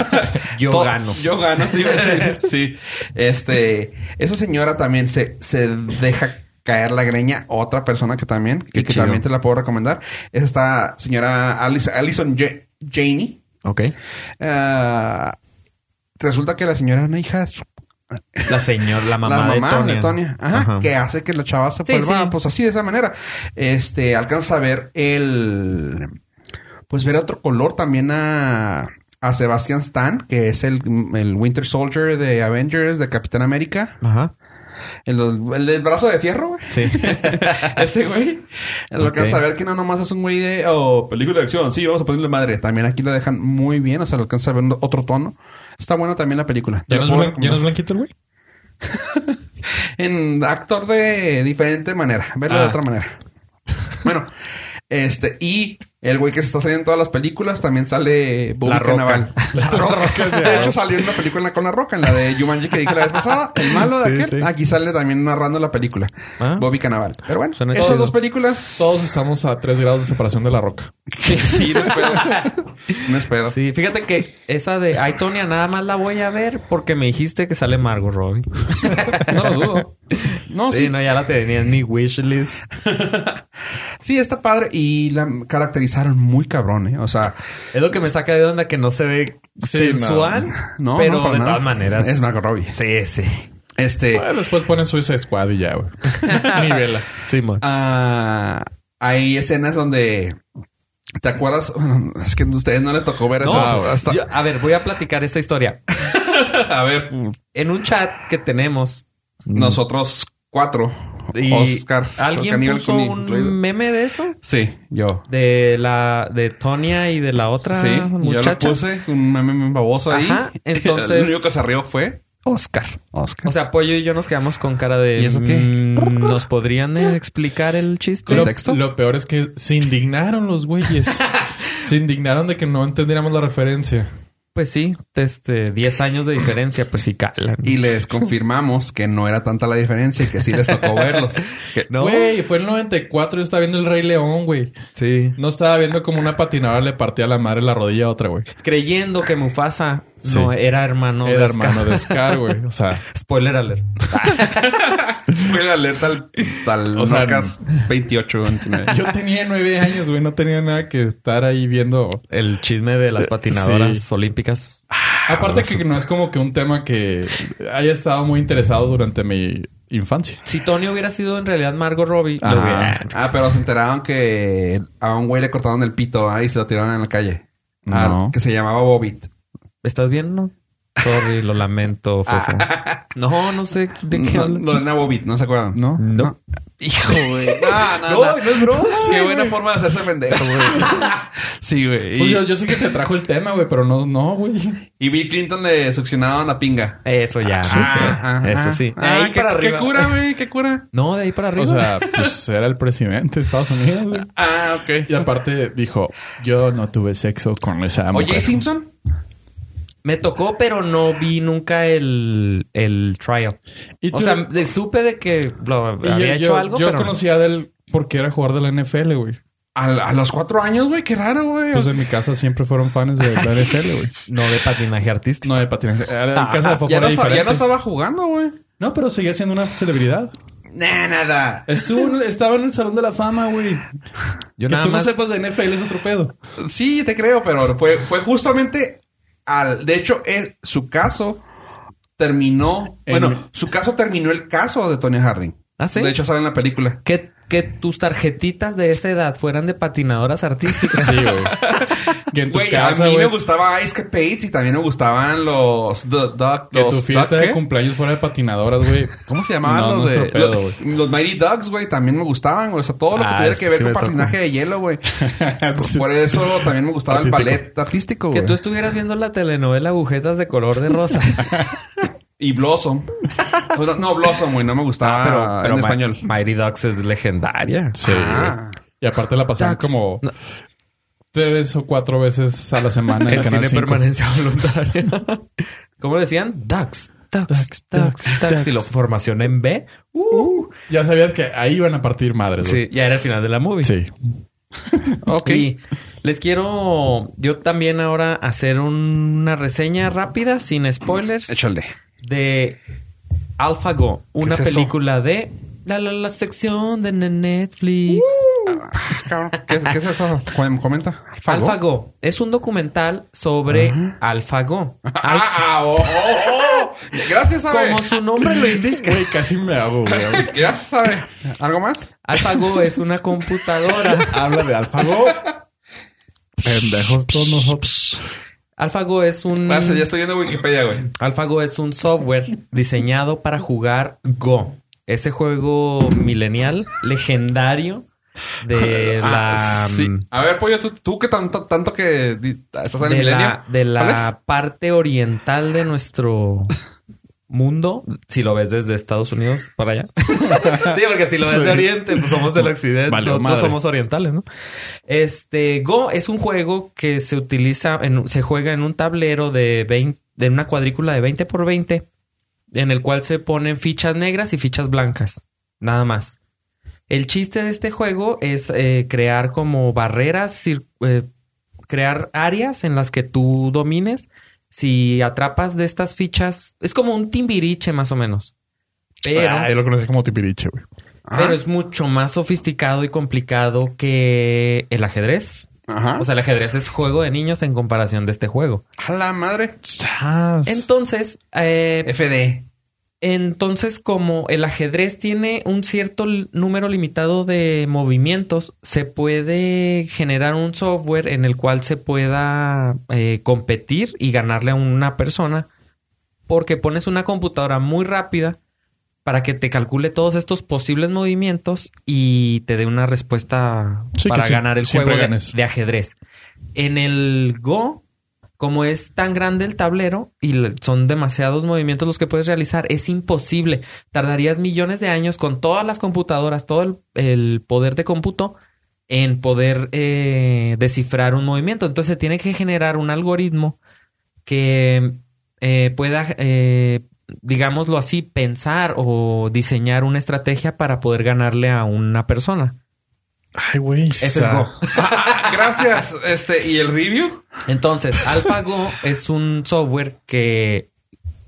yo To- gano. Yo gano, te iba a decir. Sí. Este, esa señora también se, se deja caer la greña. Otra persona que también, que, Qué que chido. también te la puedo recomendar. Es esta señora Alice, Alison Ja- Janey. Ok. Ah, resulta que la señora era una hija de La señora, la mamá, la mamá de Tonya. Ajá, Ajá. que hace que la chava se Sí, vuelva, sí. pues así, de esa manera. Este, alcanza a ver el... Pues ver otro color también a... A Sebastian Stan, que es el, el Winter Soldier de Avengers, de Capitán América. Ajá. El, el del brazo de fierro, güey. Sí. Ese güey. Lo Ok. que saber que no nomás es un güey de... Oh, película de acción. Sí, vamos a ponerle madre. También aquí lo dejan muy bien. O sea, lo alcanza a ver otro tono. Está bueno también la película. ¿Ya no, es blan- ya no es blanquito el güey? en actor de diferente manera. Verlo de Ah. otra manera. Bueno, este, y el güey que se está saliendo en todas las películas también sale Bobby La Roca. La roca De hecho, salió en una película con la roca, en la de Jumanji que dije la vez pasada. El malo de Sí, aquel. sí. Aquí sale también narrando la película. Ah. Bobby Cannavale. Pero bueno, esas chido. dos películas. Todos estamos a tres grados de separación de la roca. Sí, sí, no es pedo. no es pedo. Sí, fíjate que esa de Ay, Tonya nada más la voy a ver porque me dijiste que sale Margot Robbie. No lo dudo. No, sí, sí. no, ya la tenía en mi wishlist. Sí, está padre. Y la caracterizaron muy cabrón, ¿eh? O sea, Es lo que me saca de onda que no se ve Sí, sensual, no, pero no, de nada. todas maneras. Es Margot Robbie. Sí, sí. Este. Bueno, después pones Suicide Squad y ya, güey. Nivela. Sí, man. Ah, hay escenas donde. ¿Te acuerdas? Bueno, es que a ustedes no les tocó ver eso. Hasta... yo- a ver, voy a platicar esta historia. A ver, En un chat que tenemos, nosotros cuatro. y Oscar. ¿alguien puso un meme de eso? Sí, yo. De la de Tonia y de la otra Sí, yo lo muchacha. puse. Un meme baboso ahí. Ajá, entonces- El único que se rió fue Oscar. Oscar. O sea, Pollo y yo nos quedamos con cara de... ¿Y eso qué? mm, ¿Nos podrían explicar el chiste? Lo, ¿Contexto? lo peor es que se indignaron los güeyes. se indignaron de que no entendiéramos la referencia. Pues sí, este, 10 años de diferencia, pues sí calan. y les confirmamos que no era tanta la diferencia y que sí les tocó verlos. Que- ¿No? Güey, fue el 94. Yo estaba viendo el Rey León, güey. Sí. No estaba viendo como una patinadora le partía a la madre la rodilla a otra, güey. Creyendo que Mufasa Sí. no era hermano Era de Scar. hermano de Scar, güey. O sea, Spoiler alert. La alerta al, al O sea, Nocas 28. 29. yo tenía nueve años, güey. No tenía nada que estar ahí viendo. El chisme de las patinadoras Sí. olímpicas. Aparte que no es como que un tema que haya estado muy interesado durante mi infancia. Si Tony hubiera sido en realidad Margot Robbie, lo Ajá. hubiera- Ah, pero se enteraron que a un güey le cortaron el pito ahí y se lo tiraron en la calle. Ah, No. que se llamaba Bobit. ¿Estás bien, no? Sorry, lo lamento, Fofo. No, no sé de qué No, lo de Bobit, ¿no se acuerdan? ¿No? No. Hijo, güey. No, no, No, no. no es broma. Qué buena forma de hacerse pendejo, güey. sí, güey. Pues yo, yo sé que te trajo el tema, güey, pero no, no, güey. y Bill Clinton le succionaron la pinga. Eso ya. Ah, Eso ah, sí. De ah, ahí qué, para qué arriba. cura, güey. Qué cura. No, de ahí para arriba. O sea, pues era el presidente de Estados Unidos, güey. Ah, ok. Y aparte dijo, yo no tuve sexo con esa mujer. Oye, Simpson. Me tocó, pero no vi nunca el, el trial. Y O sea, supe de que lo había yo, hecho algo, Yo pero... conocía de él porque era jugador de la NFL, güey. A, a los cuatro años, güey. Qué raro, güey. Pues en mi casa siempre fueron fans de la NFL, güey. No de patinaje artístico. No de patinaje. Era- En casa de ya, no, ya no estaba jugando, güey. No, pero seguía siendo una celebridad. Nah, nada. Estuvo estaba en el Salón de la Fama, güey. Yo que nada tú más... no sepas de NFL es otro pedo. Sí, te creo, pero fue, fue justamente al. De hecho, él, su caso terminó. En- Bueno, su caso terminó el caso de Tony Harding. ¿Ah, sí? De hecho, sale en la película. Que tus tarjetitas de esa edad fueran de patinadoras artísticas. Sí, güey. Que en tu Güey, casa, a mí me gustaba Ice Capades y también me gustaban los... du- duck- que los tu fiesta duck, de ¿qué? cumpleaños fuera de patinadoras, güey. ¿Cómo se llamaban No, los de... pedo, los, los Mighty Ducks, güey, también me gustaban. güey. O sea, todo lo que Ah, tuviera que ver sí con tocó. patinaje de hielo, güey. Por eso también me gustaba Artístico. el ballet artístico, que güey. tú estuvieras viendo la telenovela Agujetas de color de rosa. Y Blossom. Sea, no, Blossom, güey. No me gustaba pero, pero en Ma- español. Mighty Ducks es legendaria. Sí, Ah. Y aparte la pasaban Ducks. como No. tres o cuatro veces a la semana en El Canal cine 5. permanencia voluntaria. ¿Cómo le decían? Ducks. Ducks, Ducks, ducks. Y la formación en B. Uh. Ya sabías que ahí iban a partir madres, Sí, ya era el final de la movie. Sí. Ok. Y les quiero yo también ahora hacer un- una reseña rápida, sin spoilers, Échale. De AlphaGo, una es película de la, la, la sección de Netflix. Cabrón, ¿Qué, qué es eso? Com- Comenta. AlphaGo es un documental sobre AlphaGo. Al- Ah, oh, oh, oh. Gracias, Abe. como su nombre lo indica. Güey, casi me hago, güey. Gracias, Abe. ¿Algo más? AlphaGo es una computadora. Habla de AlphaGo. Pendejos todos nosotros. AlphaGo es un Gracias, ya estoy viendo Wikipedia, güey. AlphaGo es un software diseñado para jugar Go. Ese juego milenial legendario de la Ah, sí. A ver, pollo, tú, tú que tanto, tanto que estás en el milenio. la, de ¿Cuál la parte oriental de nuestro mundo, si lo ves desde Estados Unidos para allá. sí, porque si lo ves de. Oriente, pues somos del Occidente, Valió nosotros madre. somos orientales, ¿no? Este Go es un juego que se utiliza, en, se juega en un tablero de 20, de una cuadrícula de 20 por 20, en el cual se ponen fichas negras y fichas blancas, nada más. El chiste de este juego es eh, crear como barreras, eh, crear áreas en las que tú domines. Si atrapas de estas fichas, es como un timbiriche más o menos. Pero, Ah, yo lo conocí como Tipiriche, güey. Ajá. pero es mucho más sofisticado y complicado que el ajedrez. Ajá. O sea, el ajedrez es juego de niños en comparación de este juego. a la madre. Entonces, eh, FD. Entonces, como el ajedrez tiene un cierto número limitado de movimientos, se puede generar un software en el cual se pueda eh, competir y ganarle a una persona porque pones una computadora muy rápida para que te calcule todos estos posibles movimientos y te dé una respuesta Sí, para ganar el juego de ajedrez. En el Go, como es tan grande el tablero y son demasiados movimientos los que puedes realizar, es imposible. Tardarías millones de años con todas las computadoras, todo el, poder de cómputo en poder eh, descifrar un movimiento. Entonces tiene que generar un algoritmo que eh, pueda, eh, digámoslo así, pensar o diseñar una estrategia para poder ganarle a una persona. Ay, güey. Ese es Go. Ah, Gracias. Este, ¿y el review? Entonces, AlphaGo es un software que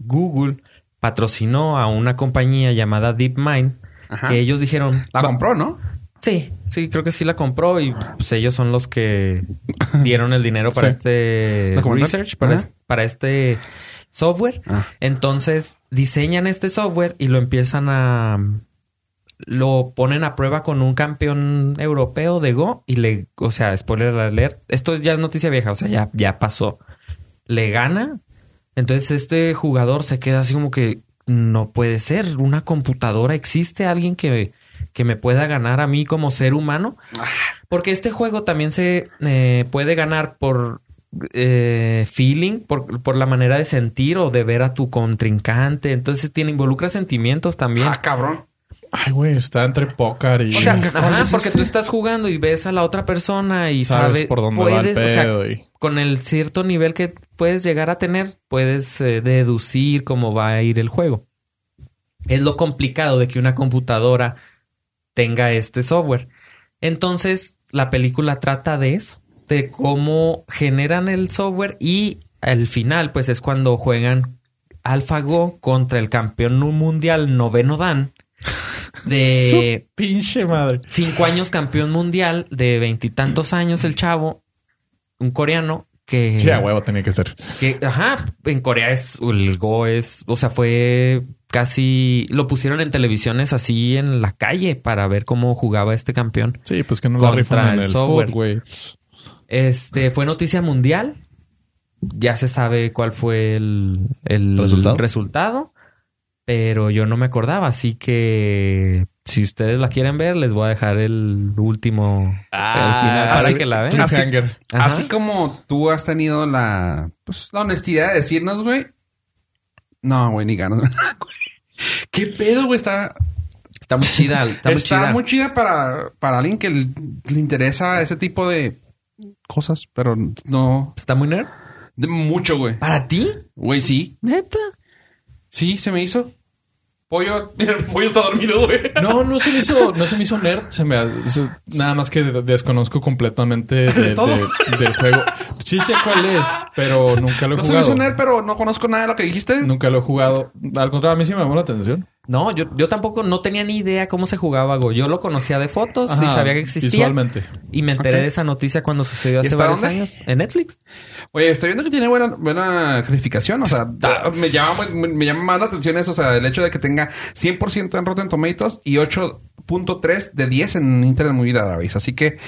Google patrocinó a una compañía llamada DeepMind, Ajá. que ellos dijeron... La "Va- compró, ¿no? Sí, sí, creo que sí la compró y pues ellos son los que dieron el dinero para Sí. este research, para, es- para este software. Ah. Entonces diseñan este software y lo empiezan a... Lo ponen a prueba con un campeón europeo de Go y le... O sea, spoiler alert. Esto es ya noticia vieja, o sea, ya, ya pasó. Le gana. Entonces este jugador se queda así como que... No puede ser. Una computadora. ¿Existe alguien que, que me pueda ganar a mí como ser humano? Porque este juego también se eh, puede ganar por eh, feeling, por, por la manera de sentir o de ver a tu contrincante. Entonces tiene, involucra sentimientos también. Ah, cabrón. Ay, güey, está entre póker y... O sea, Chinga, ¿cuál ajá, porque este? tú estás jugando y ves a la otra persona y sabes sabes, por dónde va el puedes, o sea, pedo y... con el cierto nivel que puedes llegar a tener, puedes eh, deducir cómo va a ir el juego. Es lo complicado de que una computadora tenga este software. Entonces, la película trata de eso, de cómo generan el software y al final, pues es cuando juegan AlphaGo contra el campeón mundial noveno Dan de Su pinche madre. cinco años campeón mundial de veintitantos años el chavo, un coreano que... Sí, a huevo tenía que ser. que ajá, en Corea es... El Go es... O sea, fue casi... Lo pusieron en televisiones así en la calle para ver cómo jugaba este campeón. Sí, pues que no Contra el el software. Este fue noticia mundial. Ya se sabe cuál fue el, el ¿Resultado? resultado, pero yo no me acordaba. Así que si ustedes la quieren ver, les voy a dejar el último Ah, el final para así- que la vean. así-. Así como tú has tenido la, pues, la honestidad de decirnos, güey. No, güey, ni ganas. Güey. ¿Qué pedo, güey? Está, Está muy chida. Está, muy chida. muy chida para, para alguien que le, le interesa ese tipo de cosas, pero no. Está muy nerd. De mucho, güey. ¿Para ti? Güey, sí. ¿Neta? Sí, se me hizo. Pollo, el pollo está dormido, güey. No, no se me hizo, no se me hizo nerd. Se me, se- nada más que de- desconozco completamente de- todo? de- del juego. Sí sé cuál es, pero nunca lo he No se me jugado. hizo nerd, pero no conozco nada de lo que dijiste. Nunca lo he jugado. Al contrario, a mí sí me llamó la atención. No, yo, yo tampoco no tenía ni idea cómo se jugaba Go. Yo lo conocía de fotos y Ajá, sabía que existía. Visualmente. Y me enteré de esa noticia cuando sucedió ¿Y hace varios dónde? años. En Netflix. Oye, estoy viendo que tiene buena, buena calificación. O sea, da- me, llama, me, me llama más la atención eso. O sea, el hecho de que tenga 100% en Rotten Tomatoes y 8.3 de 10 en Internet Movie Database. Así que,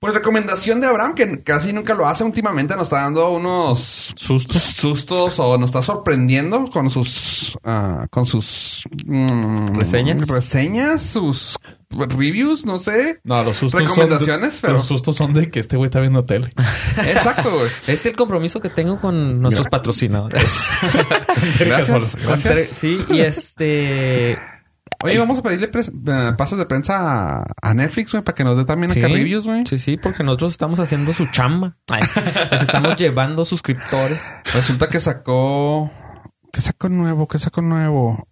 pues recomendación de Abraham, que casi nunca lo hace últimamente. Nos está dando unos Sustos. sustos o nos está sorprendiendo con sus ah, con sus mm, ¿Reseñas? reseñas, sus reviews, no sé. No, los sustos Recomendaciones, son de, pero- Los sustos son de que este güey está viendo tele. Exacto, güey. Este es el compromiso que tengo con nuestros patrocinadores. Gracias. Sí, y este... Oye, vamos a pedirle pres- eh, pases de prensa a, a Netflix, güey, para que nos dé también acá Sí. reviews, güey. Sí, sí, porque nosotros estamos haciendo su chamba. Ay, les estamos llevando suscriptores. Resulta que sacó... ¿Qué sacó nuevo? ¿Qué sacó nuevo?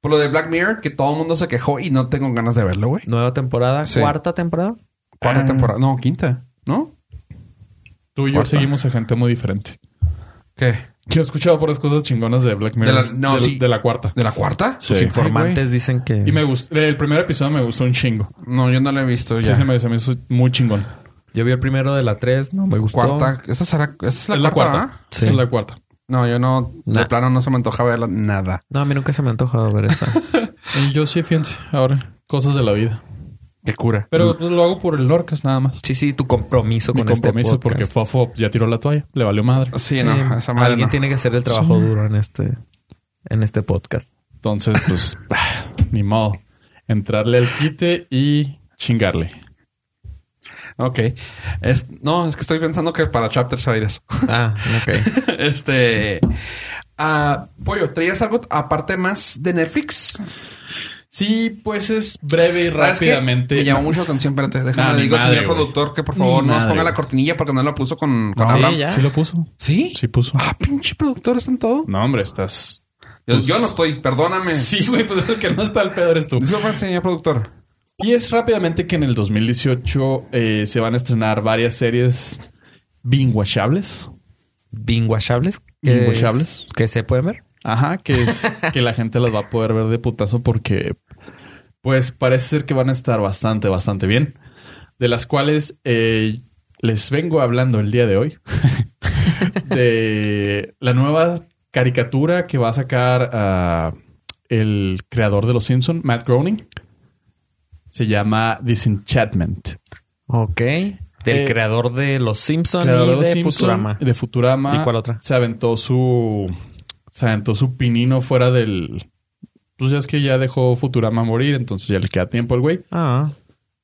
Por lo de Black Mirror, que todo el mundo se quejó y no tengo ganas de verlo, güey. Nueva temporada, Sí. cuarta temporada. Cuarta Ah. temporada. No, quinta. ¿No? Tú y yo Cuarta. seguimos a gente muy diferente. ¿Qué? Yo he escuchado por las cosas chingonas de Black Mirror. De la- no, de, sí. de la cuarta. ¿De la cuarta? Sí. Sus Ay, informantes dicen que... Y me gustó. El primer episodio me gustó un chingo. No, yo no lo he visto Sí, ya. se me, se me hizo muy chingón. Yo vi el primero de la tres, no me gustó. Cuarta. ¿Esa, será, esa es la es la cuarta. Sí. Esa es la cuarta. No, yo no... Nah. De plano no se me antoja verla nada. No, a mí nunca se me ha antojado ver esa. Y yo sí, fíjense, ahora. Cosas de la vida. Qué cura. Pero pues, lo hago por el Norcas nada más. sí, sí, tu compromiso Mi con compromiso este porque podcast. Fofo ya tiró la toalla. Le valió madre. Sí, Sí, no. Esa madre alguien no. tiene que hacer el trabajo Sí. duro en este, en este podcast. Entonces, pues, ni modo. Entrarle al quite y chingarle. Ok. Es, no, es que estoy pensando que para Chapter se va a ir eso. Ah, ok. este... ah, Pollo, ¿traías algo aparte más de Netflix? Sí, pues es breve y rápidamente. Me llamó mucho la atención. Espérate, déjame Ah, le digo al señor productor que por favor no nos ponga la cortinilla porque no la puso con, con No, Abraham. Sí, ya. sí lo puso. ¿Sí? Sí puso. Ah, pinche productor, ¿está en todo? No, hombre, estás... Yo, Pues- yo no estoy, perdóname. Sí, güey, pues el que no está el pedo eres tú. Disculpa, señor productor. Y es rápidamente que en el 2018 eh, se van a estrenar varias series binguachables. Binguachables. que Binguachables. es- Que se pueden ver. Ajá, que es que la gente las va a poder ver de putazo porque pues parece ser que van a estar bastante, bastante bien. De las cuales eh, les vengo hablando el día de hoy. de la nueva caricatura que va a sacar ah, el creador de Los Simpson, Matt Groening. Se llama Disenchantment. Ok. Del Eh, creador de Los Simpsons creador y de Los de Simpson, Futurama. De Futurama. ¿Y cuál otra? Se aventó su. Se aventó su pinino fuera del. Pues ya es que ya dejó Futurama morir, entonces ya le queda tiempo al güey. Ah.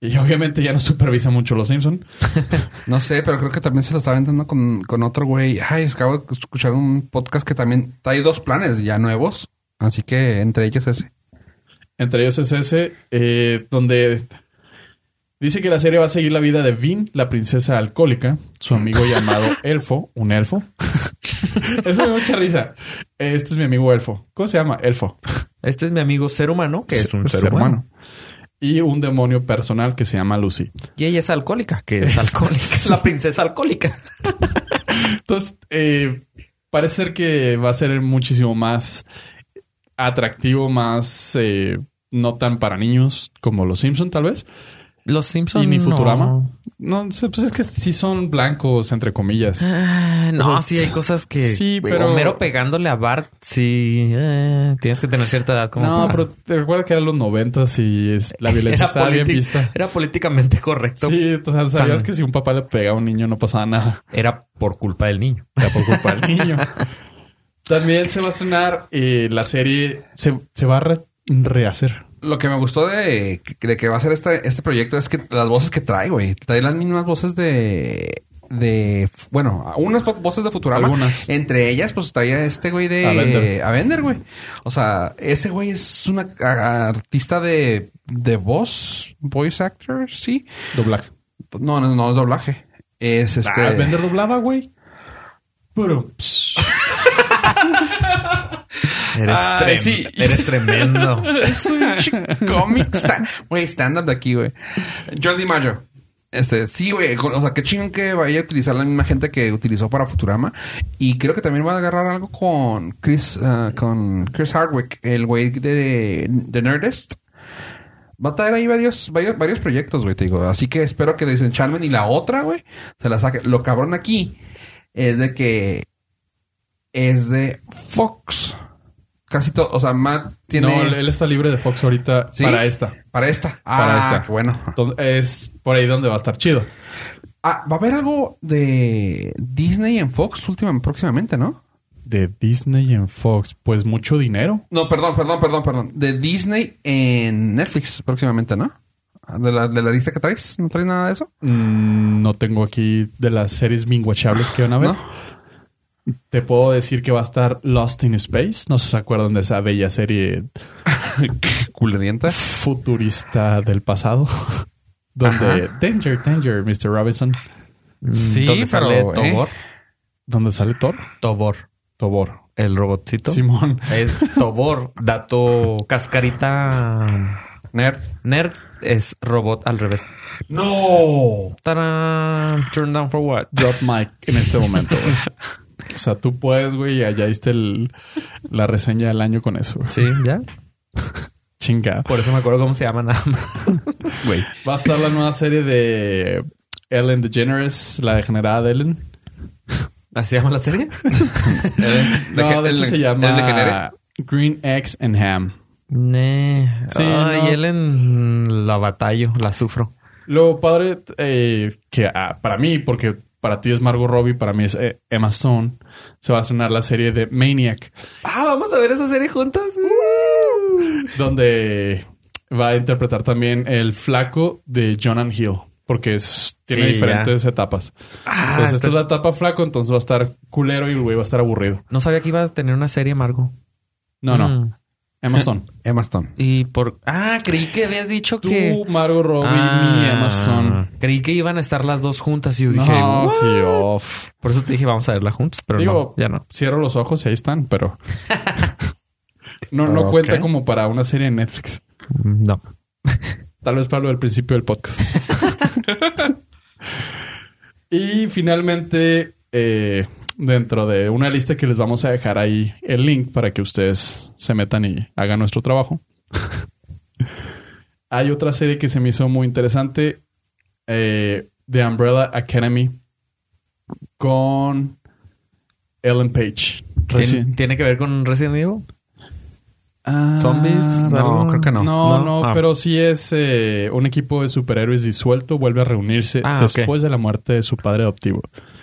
Y obviamente ya no supervisa mucho los Simpson. No sé, pero creo que también se lo está aventando con, con otro güey. Ay, acabo de escuchar un podcast que también hay dos planes ya nuevos. Así que entre ellos ese. Entre ellos es ese, eh, donde dice que la serie va a seguir la vida de Vin, la princesa alcohólica, su amigo llamado Elfo, un elfo. Eso me da mucha risa. Este es mi amigo Elfo. ¿Cómo se llama? Elfo. Este es mi amigo ser humano, que es un ser, Ser humano. Y un demonio personal que se llama Lucy. Y ella es alcohólica, que es alcohólica. es la princesa alcohólica. Entonces, eh, parece ser que va a ser muchísimo más atractivo, más eh, no tan para niños como los Simpson, tal vez. Los Simpsons. ¿Y ni no. Futurama? No, sé, pues es que sí son blancos, entre comillas. Ah, no, O sea, sí hay cosas que. sí, pero- Homero pegándole a Bart, sí. eh, tienes que tener cierta edad como. No, pero te recuerdas que eran los noventas y es- la violencia Era estaba bien vista. Era políticamente correcto. Sí, o sea, sabías San- que si un papá le pegaba a un niño no pasaba nada. Era por culpa del niño. Era por culpa del niño. También se va a estrenar eh, la serie, se, se va a re- rehacer. Lo que me gustó de, de que va a ser este, este proyecto es que las voces que trae, güey. Trae las mismas voces de... De... Bueno, unas voces de Futurama. Algunas. Entre ellas, pues traía este güey de... Avender. Avender, güey. O sea, ese güey es una artista de... De voz. Voice actor, sí. Doblaje. No, no, no es doblaje. Es este... Ah, Bender doblaba, güey. Pero... Eres, Ay, trem- sí. eres tremendo. Es un chico cómic. Güey, stand-up de aquí, güey. John DiMaggio. Este, sí, güey. O sea, qué chingón que vaya a utilizar la misma gente que utilizó para Futurama. Y creo que también va a agarrar algo con Chris, ah, con Chris Hardwick, el güey de, de Nerdist. Va a traer ahí varios, varios, varios proyectos, güey, te digo. Así que espero que Disenchantment y la otra, güey, se la saque. Lo cabrón aquí es de que es de Fox. Casi todo, o sea, Matt tiene... No, él, está libre de Fox ahorita ¿Sí? para esta. Para esta. Ah, Para esta. qué bueno. Entonces, es por ahí donde va a estar chido. Ah, va a haber algo de Disney en Fox últimamente, próximamente, ¿no? De Disney en Fox, pues mucho dinero. No, perdón, perdón, perdón, perdón. De Disney en Netflix próximamente, ¿no? De la, de la lista que traes, ¿no traes nada de eso? Mm, no tengo aquí de las series minguachables que van a ver. ¿No? Te puedo decir que va a estar Lost in Space. No sé si se acuerdan de esa bella serie Culerienta. futurista del pasado. donde Danger, Danger, Mr. Robinson. Sí, ¿Dónde sale pero, ¿eh? Tobor? Donde sale Thor. Tobor. Tobor. El robotcito. Simón. Es Tobor. Dato cascarita. Nerd. Nerd es robot al revés. ¡No! ¡Tarán! Turn down for what? Drop mic en este momento, güey. O sea, tú puedes, güey, y allá diste el- la reseña del año con eso. güey. Sí, ya. Chinga. Por eso me acuerdo cómo se llama nada más. Güey. Va a estar la nueva serie de Ellen DeGeneres, la degenerada de Ellen. ¿Así se llama la serie? No, de hecho se llama. Green Eggs and Ham. Nee. Sí, Ay, no. Ellen la batallo, la sufro. Lo padre eh, que ah, para mí, porque para ti es Margot Robbie, para mí es eh, Emma Stone, se va a estrenar la serie de Maniac, Ah, vamos a ver esa serie juntas. donde va a interpretar también el flaco de Jonan Hill, porque es, tiene Sí, diferentes etapas. Ah, Pues esta está- es la etapa flaco, entonces va a estar culero y el güey va a estar aburrido. No sabía que iba a tener una serie, Margo. No, no, Mm. Emma Stone. Emma Stone. Y por... Ah, creí que habías dicho Tú, que... Margot Robbie, Ah, mi Emma Stone. Creí que iban a estar las dos juntas y yo dije... No, "What?". sí, off. Por eso te dije, vamos a verla juntos, pero Digo, no, ya no. Cierro los ojos y ahí están, pero... no no cuenta como para una serie en Netflix. Mm, No. Tal vez para lo del principio del podcast. y finalmente, eh, dentro de una lista que les vamos a dejar ahí el link para que ustedes se metan y hagan nuestro trabajo. Hay otra serie que se me hizo muy interesante. eh, The Umbrella Academy. Con Ellen Page. ¿Tien- Recién- ¿Tiene que ver con Resident Evil? Ah, ¿Zombies? no, ¿Algo? creo que no. No, ¿No? no, Ah. pero sí es eh, un equipo de superhéroes disuelto, vuelve a reunirse Ah, después de la muerte de su padre adoptivo.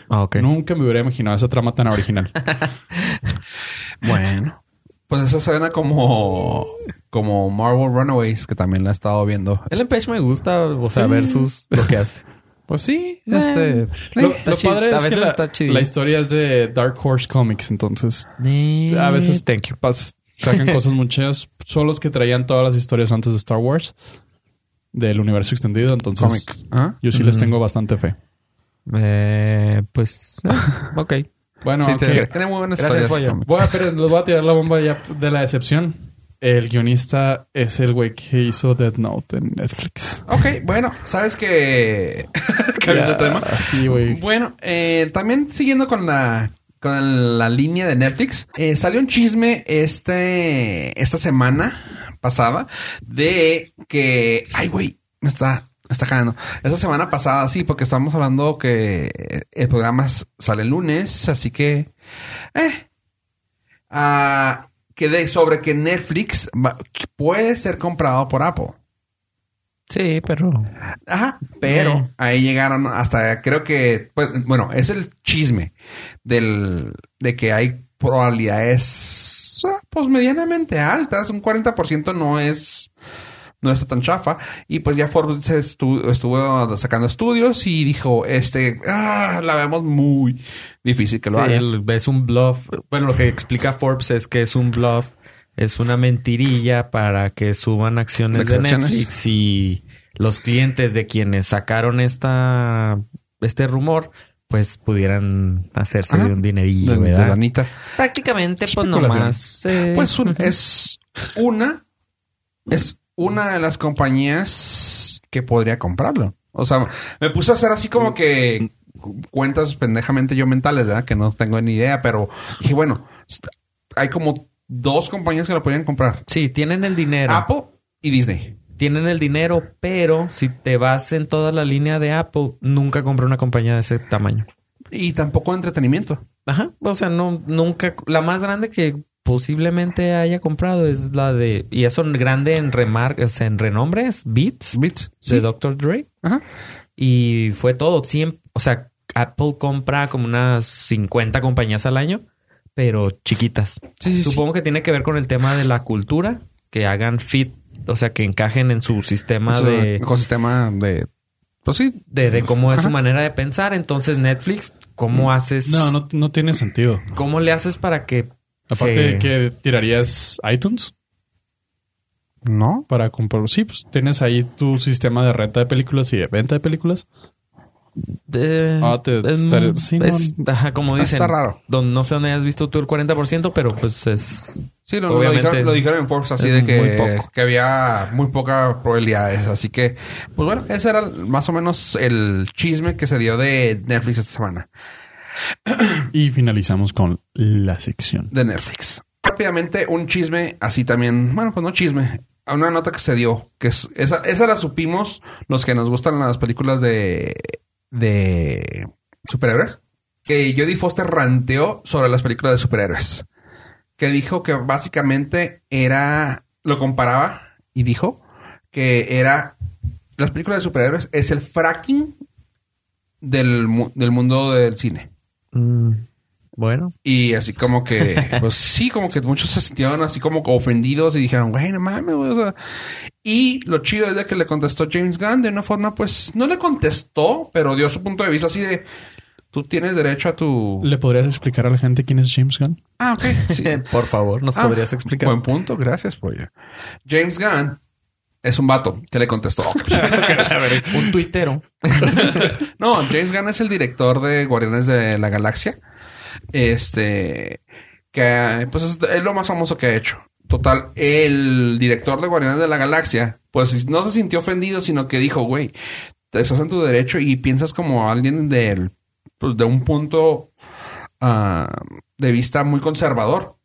Ah. Nunca me hubiera imaginado esa trama tan original. Bueno. Pues esa suena como... Como Marvel Runaways, que también la he estado viendo. Ellen Page me gusta, o sea, Sí. versus lo que hace. Pues sí, Eh. este... lo eh, lo padre A es que veces la, está chido. la historia es de Dark Horse Comics, entonces a veces Thank you. pas- sacan cosas muchas. Son los que traían todas las historias antes de Star Wars, del universo extendido, entonces Comic. ¿Ah? yo sí les tengo bastante fe. Eh, pues, eh, ok. Bueno, Sí, aunque- tiene, muy buenas Gracias, historias. Voy a, pero les voy a tirar la bomba ya de la decepción. El guionista es el güey que hizo Death Note en Netflix. Ok, bueno, sabes que... Cambiando de tema. Sí, güey. Bueno, eh, también siguiendo con la con la línea de Netflix, eh, salió un chisme este esta semana pasada de que, ay güey, me está Está jalando. Esa semana pasada, sí, porque estábamos hablando que el programa sale el lunes, así que. Eh. Ah, que de, sobre que Netflix va- puede ser comprado por Apple. Sí, pero... Ajá, pero Eh. ahí llegaron hasta, creo que, pues, bueno, es el chisme del, de que hay probabilidades, pues, medianamente altas. Un 40% no es, no está tan chafa. Y pues ya Forbes estu- estuvo sacando estudios y dijo, este, ah, la vemos muy difícil que lo Sí, haga. el- es un bluff. Bueno, lo que explica Forbes es que es un bluff. Es una mentirilla para que suban acciones de acciones. Netflix y los clientes de quienes sacaron esta este rumor pues pudieran hacerse Ajá. de un dinerillo, De, de ¿verdad? lanita. Prácticamente pues nomás eh, Pues un- es una, es una de las compañías que podría comprarlo. O sea, me puse a hacer así como que cuentas pendejamente yo mentales, ¿verdad? Que no tengo ni idea, pero dije, bueno, hay como dos compañías que lo podrían comprar. Sí, tienen el dinero. Apple y Disney. Tienen el dinero, pero si te vas en toda la línea de Apple, nunca compré una compañía de ese tamaño. Y tampoco entretenimiento. Ajá. O sea, no, nunca. La más grande que posiblemente haya comprado es la de. Y eso grande en remarcas, en renombres, Beats Bits. de Dr. Dre. Ajá. Y fue todo. Siempre, o sea, Apple compra como unas 50 compañías al año, pero chiquitas. Sí, sí, sí. Supongo que tiene que ver con el tema de la cultura, que hagan fit, o sea, que encajen en su sistema de, ecosistema de... Pues sí. de, de cómo es su manera de pensar. Entonces, Netflix, ¿cómo haces? No, no, no tiene sentido. ¿Cómo le haces para que Aparte de que tirarías iTunes No. para comprar. Sí, pues tienes ahí tu sistema de renta de películas y de venta de películas. Eh, Ah, te- es- sí, no. ajá, como dicen. Está raro. don- no sé dónde has visto tú el 40%, pero pues es... Sí, lo, dijeron, lo dijeron en Forbes así de que, muy poco. que había muy pocas probabilidades. Así que, pues bueno, ese era más o menos el chisme que se dio de Netflix esta semana. Y finalizamos con la sección. De Netflix. Rápidamente, un chisme así también, bueno, pues no chisme, una nota que se dio, que es, esa, esa la supimos los que nos gustan las películas de, de superhéroes. Que Jodie Foster ranteó sobre las películas de superhéroes. Que dijo que básicamente era, lo comparaba y dijo que era, las películas de superhéroes es el fracking del, del mundo del cine. Mm, bueno. Y así como que, pues sí, como que muchos se sintieron así como ofendidos y dijeron, güey, no mames, güey. O sea, y lo chido es de que le contestó James Gunn de una forma, pues, no le contestó, pero dio su punto de vista así de, tú tienes derecho a tu... ¿Le podrías explicar a la gente quién es James Gunn? Ah, ok. Sí. Por favor, ¿nos Ah, podrías explicar? Buen punto, gracias, pollo. James Gunn es un vato que le contestó. Un tuitero. No, James Gunn es el director de Guardianes de la Galaxia. Este, que pues es, es lo más famoso que ha hecho. Total, el director de Guardianes de la Galaxia, pues no se sintió ofendido, sino que dijo, güey, estás en tu derecho y piensas como alguien del, pues, de un punto ah, de vista muy conservador.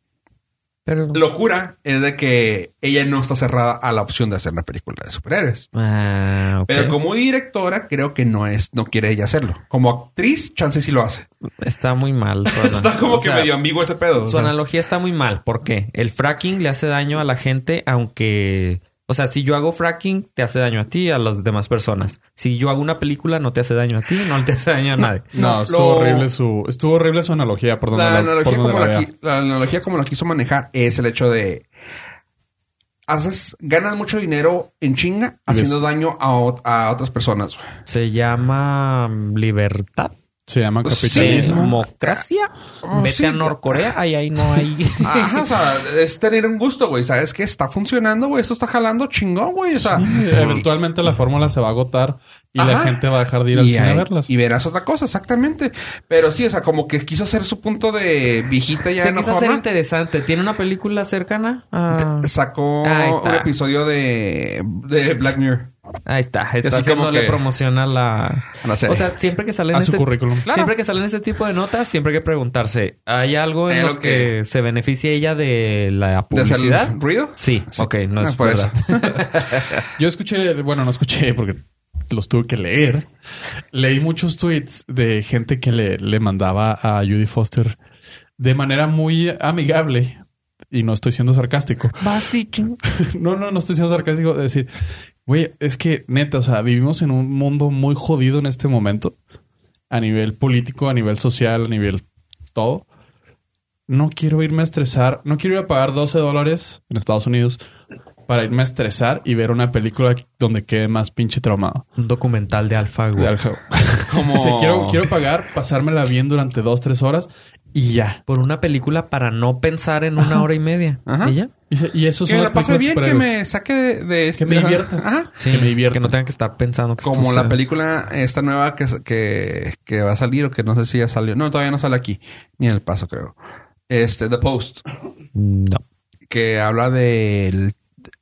Pero... Locura es de que ella no está cerrada a la opción de hacer una película de superhéroes. Ah. Pero como directora, creo que no es, no quiere ella hacerlo. Como actriz, chance sí lo hace. Está muy mal. Está como o que sea, medio ambiguo ese pedo. o Su sea. analogía está muy mal. ¿Por qué? El fracking le hace daño a la gente, aunque... O sea, si yo hago fracking, te hace daño a ti y a las demás personas. Si yo hago una película, no te hace daño a ti, no te hace daño a nadie. No, No, estuvo lo- horrible su, estuvo horrible su analogía por donde la, la, analogía por como la la, vea. qui- la analogía como la quiso manejar es el hecho de haces ganas mucho dinero en chinga haciendo daño a, a otras personas. Se llama mm, libertad. Se llama Pues sí. capitalismo. Democracia. Oh, Vete sí. a Norcorea. Ahí, ahí no hay... Ajá, o sea, es tener un gusto, güey. ¿Sabes qué? Está funcionando, güey. Esto está jalando chingón, güey. O sea, Sí, eventualmente la fórmula se va a agotar y la gente va a dejar de ir al y, cine a verlas. y verás otra cosa, exactamente. Pero sí, o sea, como que quiso hacer su punto de viejita ya Se quiso hacer enojona. interesante. ¿Tiene una película cercana? a- Sacó está. un episodio de, de Black Mirror. Ahí está. Está Así como haciéndole que- promoción a la... A la serie. O sea, siempre que salen a su este... currículum. Claro. Siempre que salen este tipo de notas, siempre hay que preguntarse, ¿hay algo en Es lo lo que... que- se beneficie ella de la ¿De hacer publicidad? ruido? Sí, ok, no Ah, es por verdad. Yo escuché, bueno, no escuché porque los tuve que leer. Leí muchos tweets de gente que le, le mandaba a Judy Foster de manera muy amigable. Y no estoy siendo sarcástico. no, no, no estoy siendo sarcástico. De decir, güey, es que neta, o sea, vivimos en un mundo muy jodido en este momento. A nivel político, a nivel social, a nivel todo. No quiero irme a estresar. No quiero ir a pagar 12 dólares en Estados Unidos para irme a estresar y ver una película donde quede más pinche traumado. Un documental de Alpha, güey. De Como... O sea, quiero, quiero pagar, pasármela bien durante dos, tres horas y ya. Por una película para no pensar en una hora y media. Ajá. ¿Y ya? Y, se- y eso Que me las la pase películas bien, que me saque de... de- Que me de- divierta. Ajá. Sí, Que me divierta. Que no tengan que estar pensando que Como la película esta nueva que, que, que va a salir o que no sé si ya salió. No, todavía no sale aquí. Ni en El Paso, creo. Este, The Post. No. Que habla del...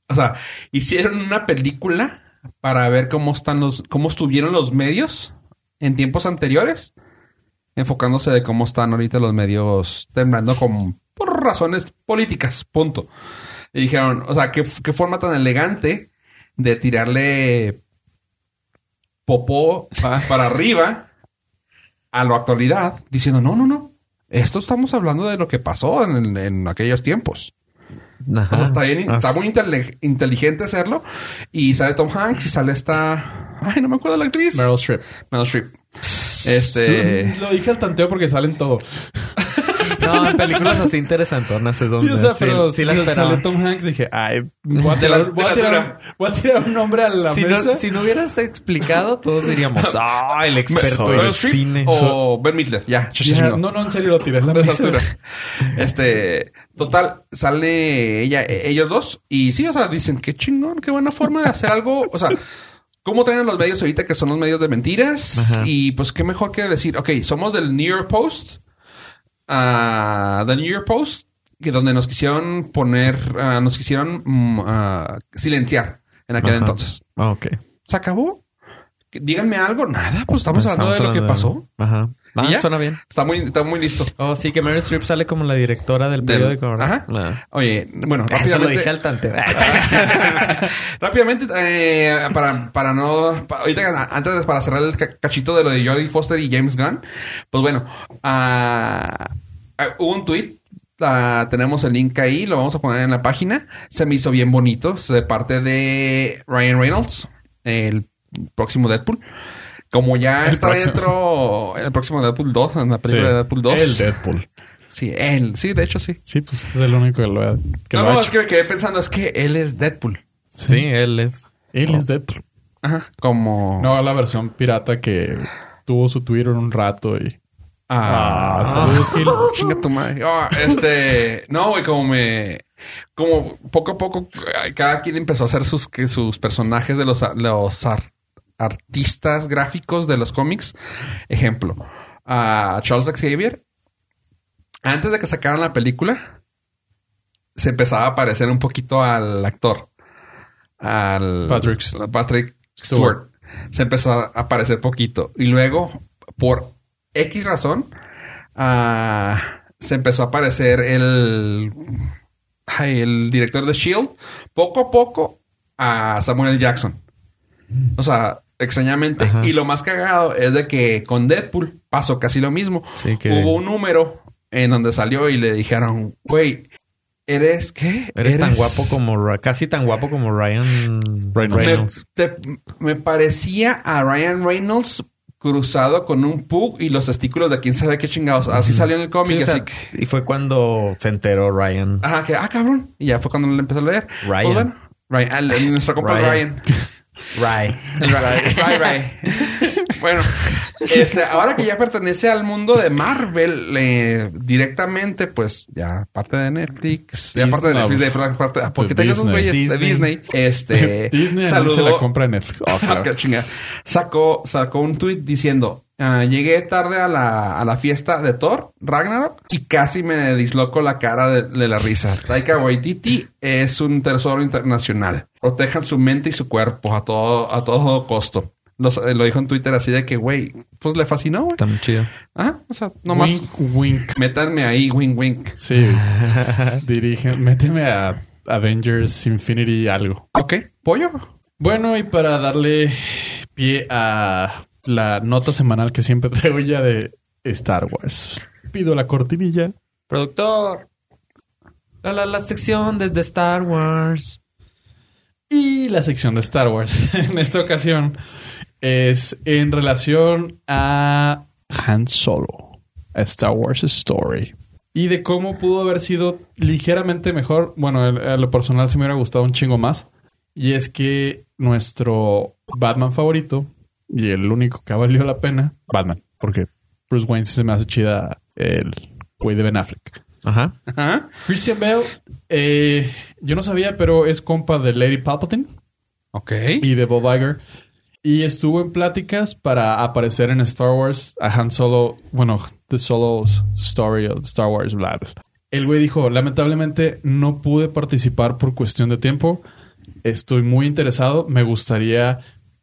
O sea, hicieron una película para ver cómo están los... Cómo estuvieron los medios en tiempos anteriores. Enfocándose de cómo están ahorita los medios temblando con... Por razones políticas. Punto. Y dijeron, o sea, qué, qué forma tan elegante de tirarle popó pa- para arriba a la actualidad, diciendo, no, no, no. Esto estamos hablando de lo que pasó en, en aquellos tiempos. Ajá. O sea, está bien, está muy intele- inteligente hacerlo. Y sale Tom Hanks y sale esta... Ay, no me acuerdo de la actriz. Meryl Streep. Meryl Streep. Este... Lo dije al tanteo porque salen todo. No, en películas así interesantonas es donde Sí, o sea, sí- pero sí si la esperaba. sale Tom Hanks, dije, ay, voy a tirar, voy a tirar, altura. voy a tirar un nombre a la si, no, mesa. si no hubieras explicado, todos diríamos, ah, el experto Streep cine. O Ben Midler. Ya. Ya, no, no, en serio lo tiré la mesa. altura. Este, total, sale ella, e- ellos dos, y sí, o sea, dicen qué chingón, qué buena forma de hacer algo. O sea, ¿cómo traen los medios ahorita que son los medios de mentiras? Ajá. Y pues qué mejor que decir, ok, somos del New York Post, ah, The New York Post, que donde nos quisieron poner, ah, nos quisieron ah, silenciar en aquel Ajá. entonces. Ah, ok. ¿Se acabó? Díganme algo, nada, pues estamos hablando de lo que pasó. Ajá. ¿Y Ah, ya? suena bien. Está muy, está muy listo. Oh, sí, que Meryl Streep sale como la directora del Del- periódico, ¿verdad? Ajá. Oye, bueno, Eso lo rápidamente. dije al tanteo. Rápidamente, eh, para, para no. ahorita, antes para cerrar el ca- cachito de lo de Jodie Foster y James Gunn, pues bueno, ah, hubo un tweet. tenemos el link ahí, lo vamos a poner en la página. Se me hizo bien bonito, de parte de Ryan Reynolds, el próximo Deadpool. Como ya El está próximo. dentro el próximo Deadpool 2, en la película Sí. de Deadpool 2. El Deadpool. Sí, él. Sí, de hecho sí. Sí, pues es el único que lo ha, que no, lo ha no, es hecho. que me quedé pensando, es que él es Deadpool. Sí, él es. Él es Deadpool. Ajá. Como. No, la versión pirata que tuvo su Twitter un rato y... Ah, Ah, saludos, Gil. Chinga tu madre. Ah, este, no, güey, como me, como poco a poco, cada quien empezó a hacer sus, que sus personajes de los, los artistas gráficos de los cómics. Ejemplo, a Charles Xavier, antes de que sacaran la película, se empezaba a parecer un poquito al actor, al Patrick Patrick Stewart. Se empezó a parecer poquito. Y luego, por X razón, ah, se empezó a aparecer el, el director de Shield, poco a poco, a Samuel. Jackson. O sea, extrañamente. Ajá. Y lo más cagado es de que con Deadpool pasó casi lo mismo. Sí, que Hubo un número en donde salió y le dijeron, güey, ¿eres qué? eres tan guapo como... Ra- Casi tan guapo como Ryan Reynolds. Reynolds. Me, te- me parecía a Ryan Reynolds cruzado con un pug y los testículos de quién sabe qué chingados. Así salió en el Sí, cómic. o sea, así que- y fue cuando se enteró Ryan. ajá, que, ah, cabrón. Y ya fue cuando le empezó a leer. Ryan. Pues bueno, Ryan, ah, el- nuestro compa Ryan. Ryan. Ray. Ray, Ray. bueno, este, ahora que ya pertenece al mundo de Marvel eh, directamente, pues ya parte de Netflix, ya parte de. Netflix, de parte, porque tengo esos güeyes de Disney. Este, Disney anuncia la compra de Netflix. Oh, claro. Sacó, sacó un tweet diciendo: ah, Llegué tarde a la, a la fiesta de Thor, Ragnarok, y casi me disloco la cara de, de la risa. Taika Waititi es un tesoro internacional. Protejan su mente y su cuerpo a todo, a todo costo. Los- eh, lo dijo en Twitter así de que, güey, pues le fascinó, güey. Está muy chido. Ah, o sea, nomás Wink, wink. métanme ahí, wink, wink. Sí. Dirigen. Méteme a Avengers Infinity algo. Ok, pollo. Bueno, y para darle pie a la nota semanal que siempre traigo ya de Star Wars. Pido la cortinilla. Productor. La, la, la sección desde Star Wars. Y la sección de Star Wars en esta ocasión es en relación a Han Solo, a Star Wars Story. Y de cómo pudo haber sido ligeramente mejor. Bueno, a lo personal se me hubiera gustado un chingo más. Y es que nuestro Batman favorito y el único que ha valido la pena, Batman, porque Bruce Wayne se me hace chida el güey de Ben Affleck. Ajá. Ajá. Christian Bale, eh, yo no sabía, pero es compa de Lady Palpatine Ok. y de Bob Iger. Y estuvo en pláticas para aparecer en Star Wars a Han Solo, bueno, The Solo Story of Star Wars, bla, bla. El güey dijo, lamentablemente no pude participar por cuestión de tiempo. Estoy muy interesado. Me gustaría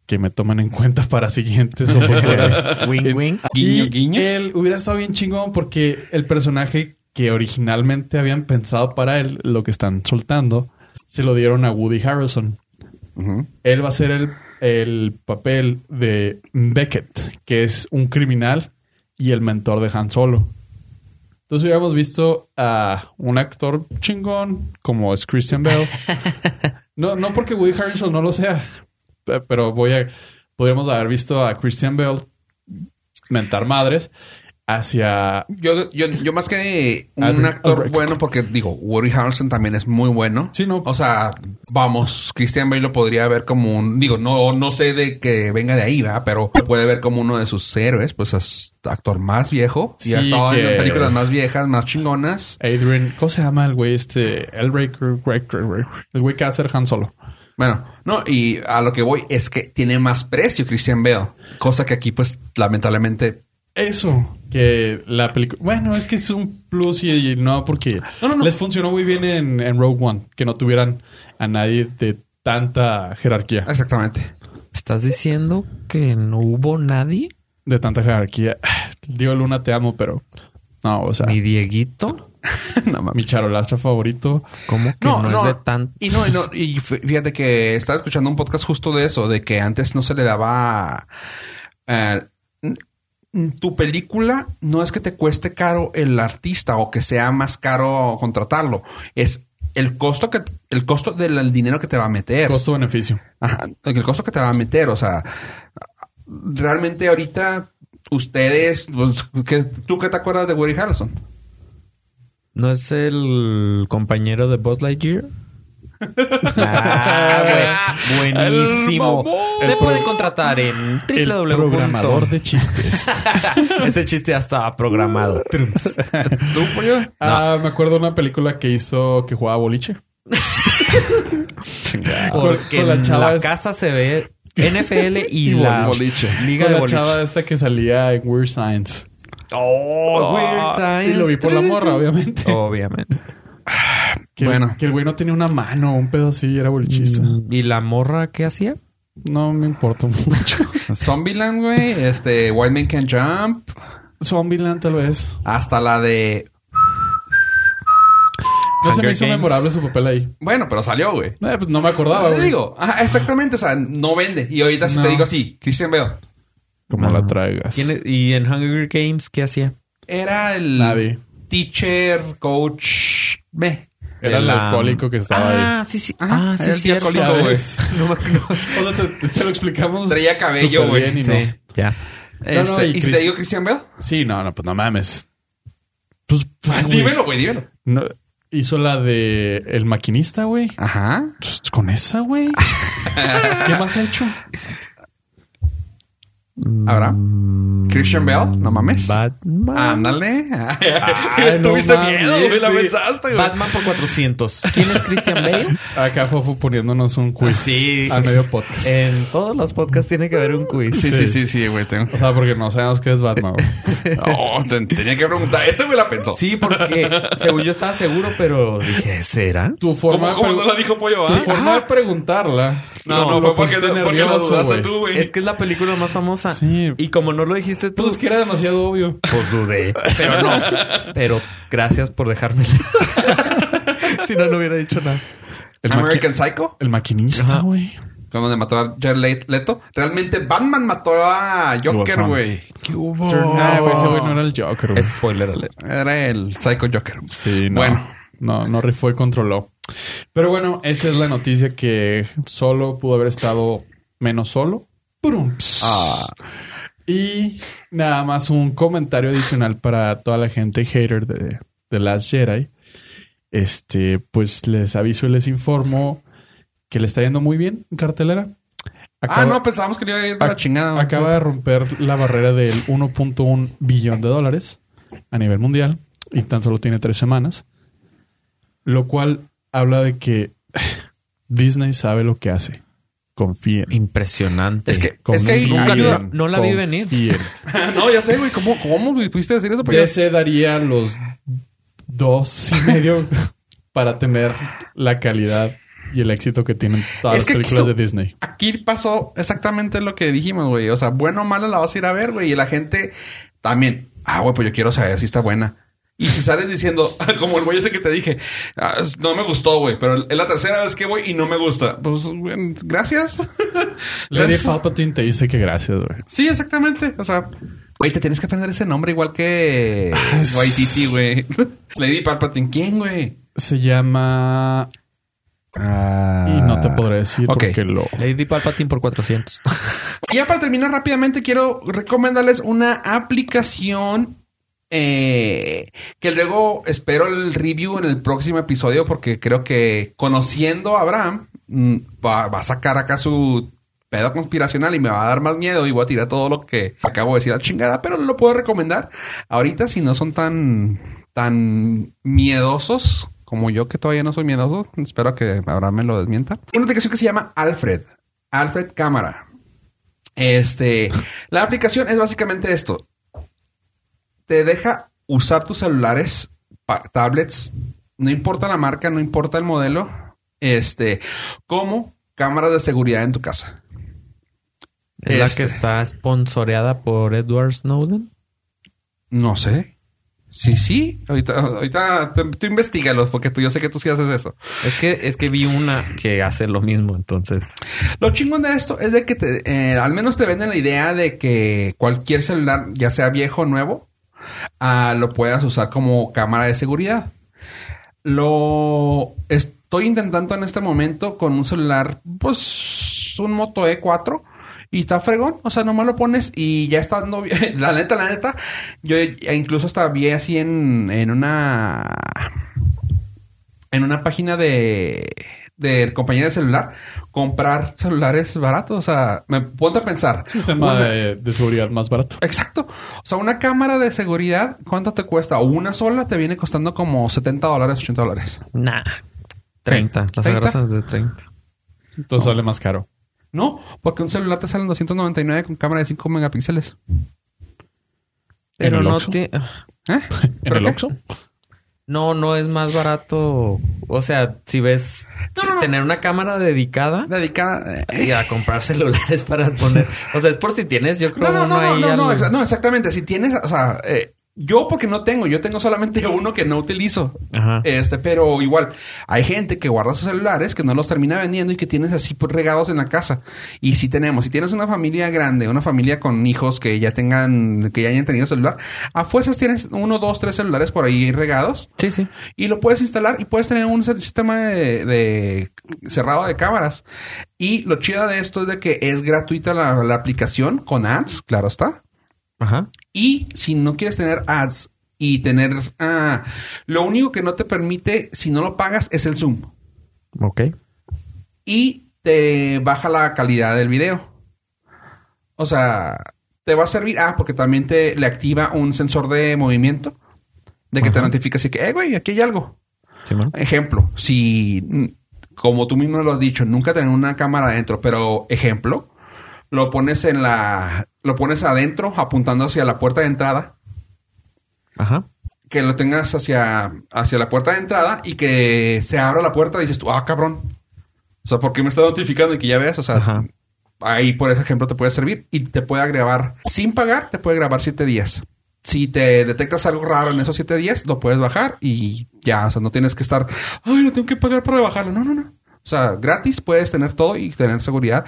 que me tomen en cuenta para siguientes oportunidades. Wing, wing. Guiño, guiño. Él hubiera estado bien chingón porque el personaje que originalmente habían pensado para él, lo que están soltando, se lo dieron a Woody Harrelson. Ujú. Él va a ser el, el papel de Beckett, que es un criminal y el mentor de Han Solo. Entonces hubiéramos visto a un actor chingón como es Christian Bale. No, no porque Woody Harrelson no lo sea, pero voy a podríamos haber visto a Christian Bale mentar madres hacia Yo, yo, yo más que un Albert- actor Albert. bueno, porque digo, Woody Harrelson también es muy bueno. Sí, no. O sea, vamos, Christian Bale lo podría ver como un, digo, no, no sé de que venga de ahí, va, pero lo puede ver como uno de sus héroes, pues es actor más viejo y ha estado que- en películas más viejas, más chingonas. Adrian. ¿Cómo se llama el güey este? El El güey que ser Han Solo. Bueno, no, y a lo que voy es que tiene más precio Christian Bale, cosa que aquí, pues, lamentablemente. Eso, que la película... Bueno, es que es un plus y, y no porque No, no, no. les funcionó muy bien en, en Rogue One, que no tuvieran a nadie de tanta jerarquía. Exactamente. ¿Estás diciendo que no hubo nadie? De tanta jerarquía. Digo, Luna, te amo, pero... No, o sea, Mi mi, Dieguito. no mames. charolastra favorito. ¿Cómo que no, es de tan... Y no, y no, y fí- fíjate que estaba escuchando un podcast justo de eso, de que antes no se le daba. eh, tu película no es que te cueste caro el artista o que sea más caro contratarlo, es el costo que el costo del dinero que te va a meter. Costo-beneficio. Ajá, el costo que te va a meter, o sea, realmente ahorita ustedes, pues, ¿qué- ¿tú qué te acuerdas de Woody Harrelson? ¿No es el compañero de Buzz Lightyear? ah, güey. Buenísimo. Te pueden contratar en El www. programador de chistes. Ese chiste ya estaba programado. ¿Tú, pollo? Ah, me acuerdo de una película que hizo que jugaba boliche. Porque Con la chava casa se ve NFL y, Y la boliche. liga Con de la boliche. chava esta que salía en Weird Science. Oh, Weird Ah, Science. Y lo vi por la morra, obviamente. Obviamente. Que, Bueno. Que el güey no tenía una mano, un pedo así, era bolichista. Mm, ¿Y la morra qué hacía? No me importa mucho. Zombieland, güey, este, White Man Can Jump, Zombieland tal vez. hasta la de... No se me hizo Games. memorable su papel ahí. Bueno, pero salió, güey. Eh, pues no me acordaba, Te güey. digo, ajá, exactamente, o sea, no vende. Y ahorita si No. te digo así, Christian Bale Como No. la traigas. ¿Quién es- ¿Y en Hunger Games qué hacía? era el Nadie. teacher, coach, ve. Era el La- alcohólico que estaba ahí. Ah, sí, sí. Ajá, ah, sí, era el sí. alcohólico, güey. No me acuerdo. O sea, te, te lo explicamos. Traía cabello, güey. Sí, no. ya. Este, no, y ¿Y si te Chris- digo Christian Bale? Sí, no, no, pues no mames. Pues, güey, Dímelo, güey, dímelo. no, hizo la de El Maquinista, güey. Ajá. Pues, Con esa, güey. ¿Qué más ha hecho? ¿Habrá? Christian Bale, no mames. Batman. Ándale. Ay, Tuviste miedo, güey, la sí. pensaste, güey. Batman por 400. ¿Quién es Christian Bale? Acá Fofo poniéndonos un quiz Sí, al sí, medio sí. podcast. En todos los podcasts tiene que haber un quiz. Sí, sí, sí, sí, güey. tengo- O sea, porque no sabemos qué es Batman, güey. No, te- tenía que preguntar. Este güey la pensó. Sí, porque según yo estaba seguro, pero dije, ¿será? Tu forma, ¿Cómo, no la dijo Pollo? tu ah? forma de preguntarla. No, no, lo fue porque, pusiste porque lo nervioso, dudaste tú, güey. Es que es la película más famosa. Sí. Y como no lo dijiste tú, Pues es que era demasiado obvio. pues dudé. Pero no. Pero gracias por dejarme. si no, no hubiera dicho nada. El, American Psycho. el maquinista, güey. Cuando mató a Jared Leto. Realmente Batman mató a Joker, güey. ¿Qué hubo? Ah, güey, ese güey no era el Joker, güey. Spoiler alert. Era el Psycho Joker. Sí, no. Bueno. No, no rifó y controló. Pero bueno, esa es la noticia que solo pudo haber estado menos solo. Ah. Y nada más un comentario adicional para toda la gente hater de, de Last Jedi. Este, pues les aviso y les informo que le está yendo muy bien en cartelera. ah, no, pensábamos que le iba a ir para la chingada. Acaba de romper la barrera del 1.1 billón de dólares a nivel mundial y tan solo tiene tres semanas. Lo cual habla de que Disney sabe lo que hace. Confíen. Impresionante. Es que, es. Nunca no- no la vi venir. No, ya sé, güey. ¿Cómo, ¿Cómo pudiste decir eso? DC daría los dos y medio para tener la calidad y el éxito que tienen todas Es las películas esto- de Disney. Aquí pasó exactamente lo que dijimos, güey. O sea, bueno o malo la vas a ir a ver, güey. Y la gente también, ah, güey, pues yo quiero saber si está buena. Y si sales diciendo, como el güey ese que te dije, "Ah, no me gustó, güey, pero es la tercera vez que voy y no me gusta. Pues, güey, gracias. Lady. Palpatine te dice que gracias, güey. Sí, exactamente. O sea, güey, te tienes que aprender ese nombre igual que Ah, Waititi, güey. Lady Palpatine, ¿quién, güey? Se llama... Y no te podré decir ok. porque lo... Lady Palpatine por 400. Y ya para terminar rápidamente, quiero recomendarles una aplicación eh, que luego espero el review en el próximo episodio porque creo que conociendo a Abraham mm, va, a sacar acá su pedo conspiracional y me va a dar más miedo y voy a tirar todo lo que acabo de decir a chingada, pero lo puedo recomendar ahorita si no son tan tan miedosos como yo que todavía no soy miedoso. Espero que Abraham me lo desmienta. Una aplicación que se llama Alfred. Alfred Cámara. Este, la aplicación es básicamente esto. Te deja usar tus celulares, tablets, no importa la marca, no importa el modelo, este, como cámaras de seguridad en tu casa. Es la Este. que está sponsoreada por Edward Snowden. No sé. Sí, sí. Ahorita, ahorita tú, tú investigalos porque tú, yo sé que tú sí haces eso. Es que, es que vi una que hace lo mismo, entonces. Lo chingón de esto es de que te, eh, al menos te venden la idea de que cualquier celular, ya sea viejo o nuevo, ah, lo puedas usar como cámara de seguridad. Lo estoy intentando en este momento con un celular, pues, un Moto E4. Y está fregón, o sea, nomás lo pones y ya está bien. La neta, la neta, yo incluso hasta vi así en, en una en una página de, de compañía de celular comprar celulares baratos. O sea, me ponte a pensar. Sistema Una- de, de seguridad más barato. Exacto. O sea, una cámara de seguridad, ¿cuánto te cuesta? O una sola te viene costando como 70 dólares, 80 dólares. Nah. 30. Las 30. agarras de 30. Entonces sale más caro. No, porque un celular te sale en 299 con cámara de 5 megapíxeles. Pero no tiene... ¿Eh? ¿En ¿Pero el? Oxxo? No, no es más barato. O sea, si ves No, tener una cámara dedicada Dedicada. eh, y a comprar celulares para poner. O sea, es por si tienes, yo creo. No, no, no, no, no, no, no, exactamente. Si tienes, o sea, eh, yo porque no tengo, yo tengo solamente uno que no utilizo. Ajá. Este, pero igual, hay gente que guarda sus celulares, que no los termina vendiendo y que tienes así pues, regados en la casa. Y si tenemos, si tienes una familia grande, una familia con hijos que ya tengan, que ya hayan tenido celular, a fuerzas tienes uno, dos, tres celulares por ahí regados Sí, sí. y lo puedes instalar y puedes tener un sistema de, de cerrado de cámaras. Y lo chido de esto es de que es gratuita la, la aplicación con ads, claro está. Ajá. Y si no quieres tener ads y tener... ah, lo único que no te permite, si no lo pagas, es el zoom. Ok. Y te baja la calidad del video. O sea, te va a servir... Ah, porque también te le activa un sensor de movimiento. De que te notifica así que, eh, güey, aquí hay algo. Simón. Ejemplo, si, como tú mismo lo has dicho, nunca tener una cámara adentro, pero ejemplo, lo pones en la, lo pones adentro, apuntando hacia la puerta de entrada, Ajá. que lo tengas hacia, hacia la puerta de entrada y que se abra la puerta y dices tú, ah, cabrón. O sea, ¿por qué me está notificando y que ya veas? O sea, Ajá. ahí por ese ejemplo te puede servir y te puede grabar sin pagar, te puede grabar siete días. Si te detectas algo raro en esos siete días, lo puedes bajar y ya, o sea, no tienes que estar, ay, lo tengo que pagar para bajarlo. No, no, no. O sea, gratis puedes tener todo y tener seguridad.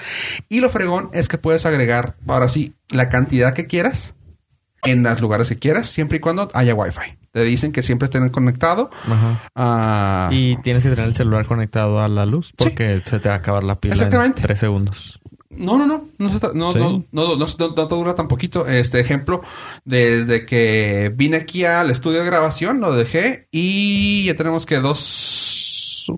Y lo fregón es que puedes agregar, ahora sí, la cantidad que quieras en los lugares que quieras, siempre y cuando haya Wi-Fi. Te dicen que siempre estén conectado. Ajá. Ah, Y tienes que tener el celular conectado a la luz porque se te va a acabar la pila Exactamente. en tres segundos. No, no, no. No, no, ¿Sí? no, no, no, no- no dura tan poquito. Este ejemplo, desde que vine aquí al estudio de grabación, lo dejé y ya tenemos que dos,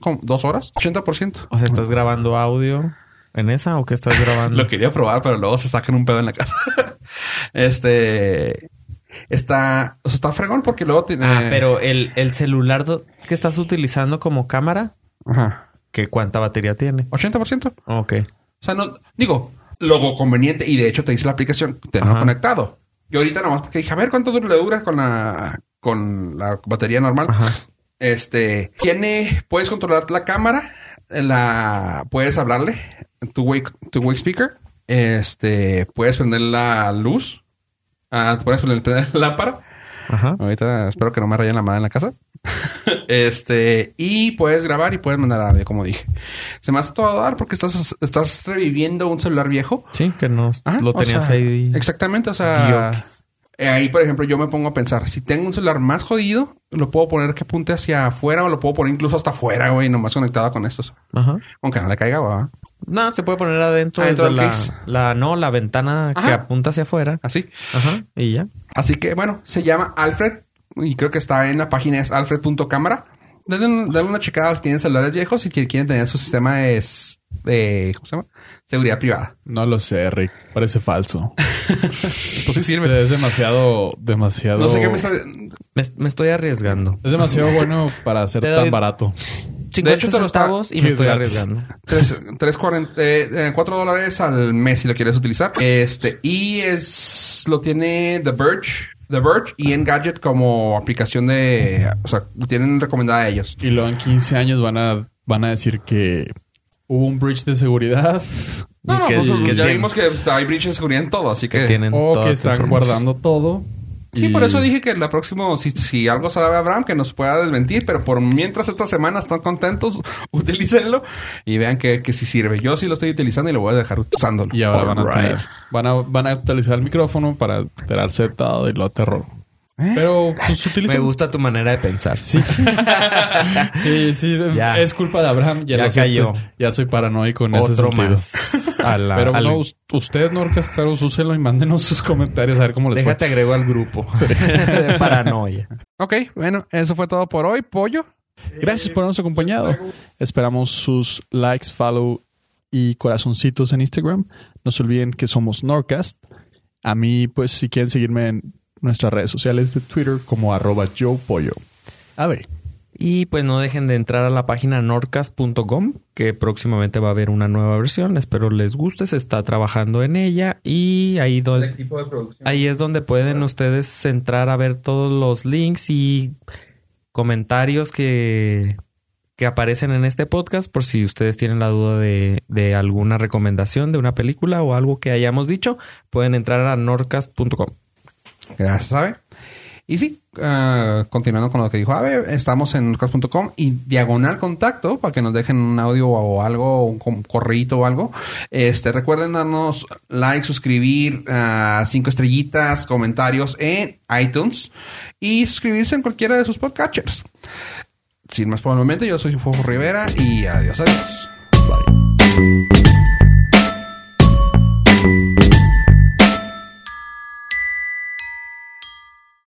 como dos horas, 80%. O sea, ¿estás grabando audio en esa o qué estás grabando? Lo quería probar, pero luego se sacan un pedo en la casa. este está, o sea, está fregón porque luego tiene. Ah, pero el, el celular que estás utilizando como cámara, Ajá. ¿qué cuánta batería tiene? 80%. Ok. O sea, no, digo, lo conveniente, y de hecho te dice la aplicación, tenerlo Ajá. conectado. Yo ahorita nomás porque dije, a ver cuánto dura- le dura con la, con la batería normal. Ajá. Este, tiene, puedes controlar la cámara, la, puedes hablarle, tu way, tu way speaker, este, puedes prender la luz, ah, puedes prender la lámpara. Ajá. Ahorita espero que no me rayen la madre en la casa. este, y puedes grabar y puedes mandar audio, como dije. Se me hace todo a dar porque estás, estás reviviendo un celular viejo. Sí, que no Ajá, lo o tenías sea, ahí. Exactamente, o sea, Dios. Eh, ahí por ejemplo yo me pongo a pensar, si tengo un celular más jodido, lo puedo poner que apunte hacia afuera o lo puedo poner incluso hasta afuera, güey, nomás conectado con estos. Ajá. Aunque no le caiga, güey. No, se puede poner adentro, Adentro la, no, la ventana que apunta hacia afuera. Así. Ajá. Y ya. Así que bueno, se llama Alfred y creo que está en la página es alfred.cámara. Denle, denle una checada si tienen celulares viejos y que quieren tener su sistema de, de ¿cómo se llama? Seguridad privada. No lo sé, Rick. Parece falso. Pues sí sirve. Este es demasiado, demasiado. No sé qué me está... Me, me estoy arriesgando. Es demasiado bueno para ser Te tan barato. 50 hecho, te lo está- centavos y me es estoy gratis. arriesgando. Tres, tres cuarenta, eh, eh, cuatro dólares al mes si lo quieres utilizar. Este, y es, lo tiene The Verge, The Verge y Engadget como aplicación de, o sea, lo tienen recomendada a ellos. Y luego en 15 años van a, van a decir que hubo un breach de seguridad No, no, que- pues, que ya tienen- vimos que hay breach de seguridad en todo, así que... Que tienen o toda que están guardando todo. Sí, Y- por eso dije que la próxima, si, si algo sabe Abraham, que nos pueda desmentir, pero por mientras esta semana están contentos, utilícenlo y vean que, que sí sirve. Yo sí lo estoy utilizando y lo voy a dejar usándolo. Y ahora van a tener, van a, van a utilizar el micrófono para enterarse de todo y lo terror. ¿Eh? Pero pues utilicen. Me gusta tu manera de pensar. Sí. sí, sí. Ya. Es culpa de Abraham. Ya, Ya cayó. Ya soy paranoico en ese Otro sentido. más. A la- Pero al- no, us- ustedes no orquestaros, úsenlo y mándenos sus comentarios a ver cómo les Déjate agrego al grupo. de paranoia. Ok, bueno, eso fue todo por hoy, pollo. fue. Gracias por habernos acompañado. Esperamos sus likes, follow y corazoncitos en Instagram. No se olviden que somos Norcast. A mí, pues, si quieren seguirme en nuestras redes sociales de Twitter como arroba Joe Pollo. A ver. Y pues no dejen de entrar a la página nordcast.com, que próximamente va a haber una nueva versión. Espero les guste, se está trabajando en ella. Y ahí, ahí es donde pueden ustedes entrar a ver todos los links y comentarios que, que aparecen en este podcast. Por si ustedes tienen la duda de, de alguna recomendación de una película o algo que hayamos dicho, pueden entrar a nordcast.com. Gracias, ¿sabe? Y sí, ah, continuando con lo que dijo Ave, estamos en norcas.com y diagonal contacto para que nos dejen un audio o algo, un correíto o algo. Este, recuerden darnos like, suscribir, ah, cinco estrellitas, comentarios en iTunes y suscribirse en cualquiera de sus podcatchers. Sin más por el momento, yo soy Fofo Rivera y adiós, adiós.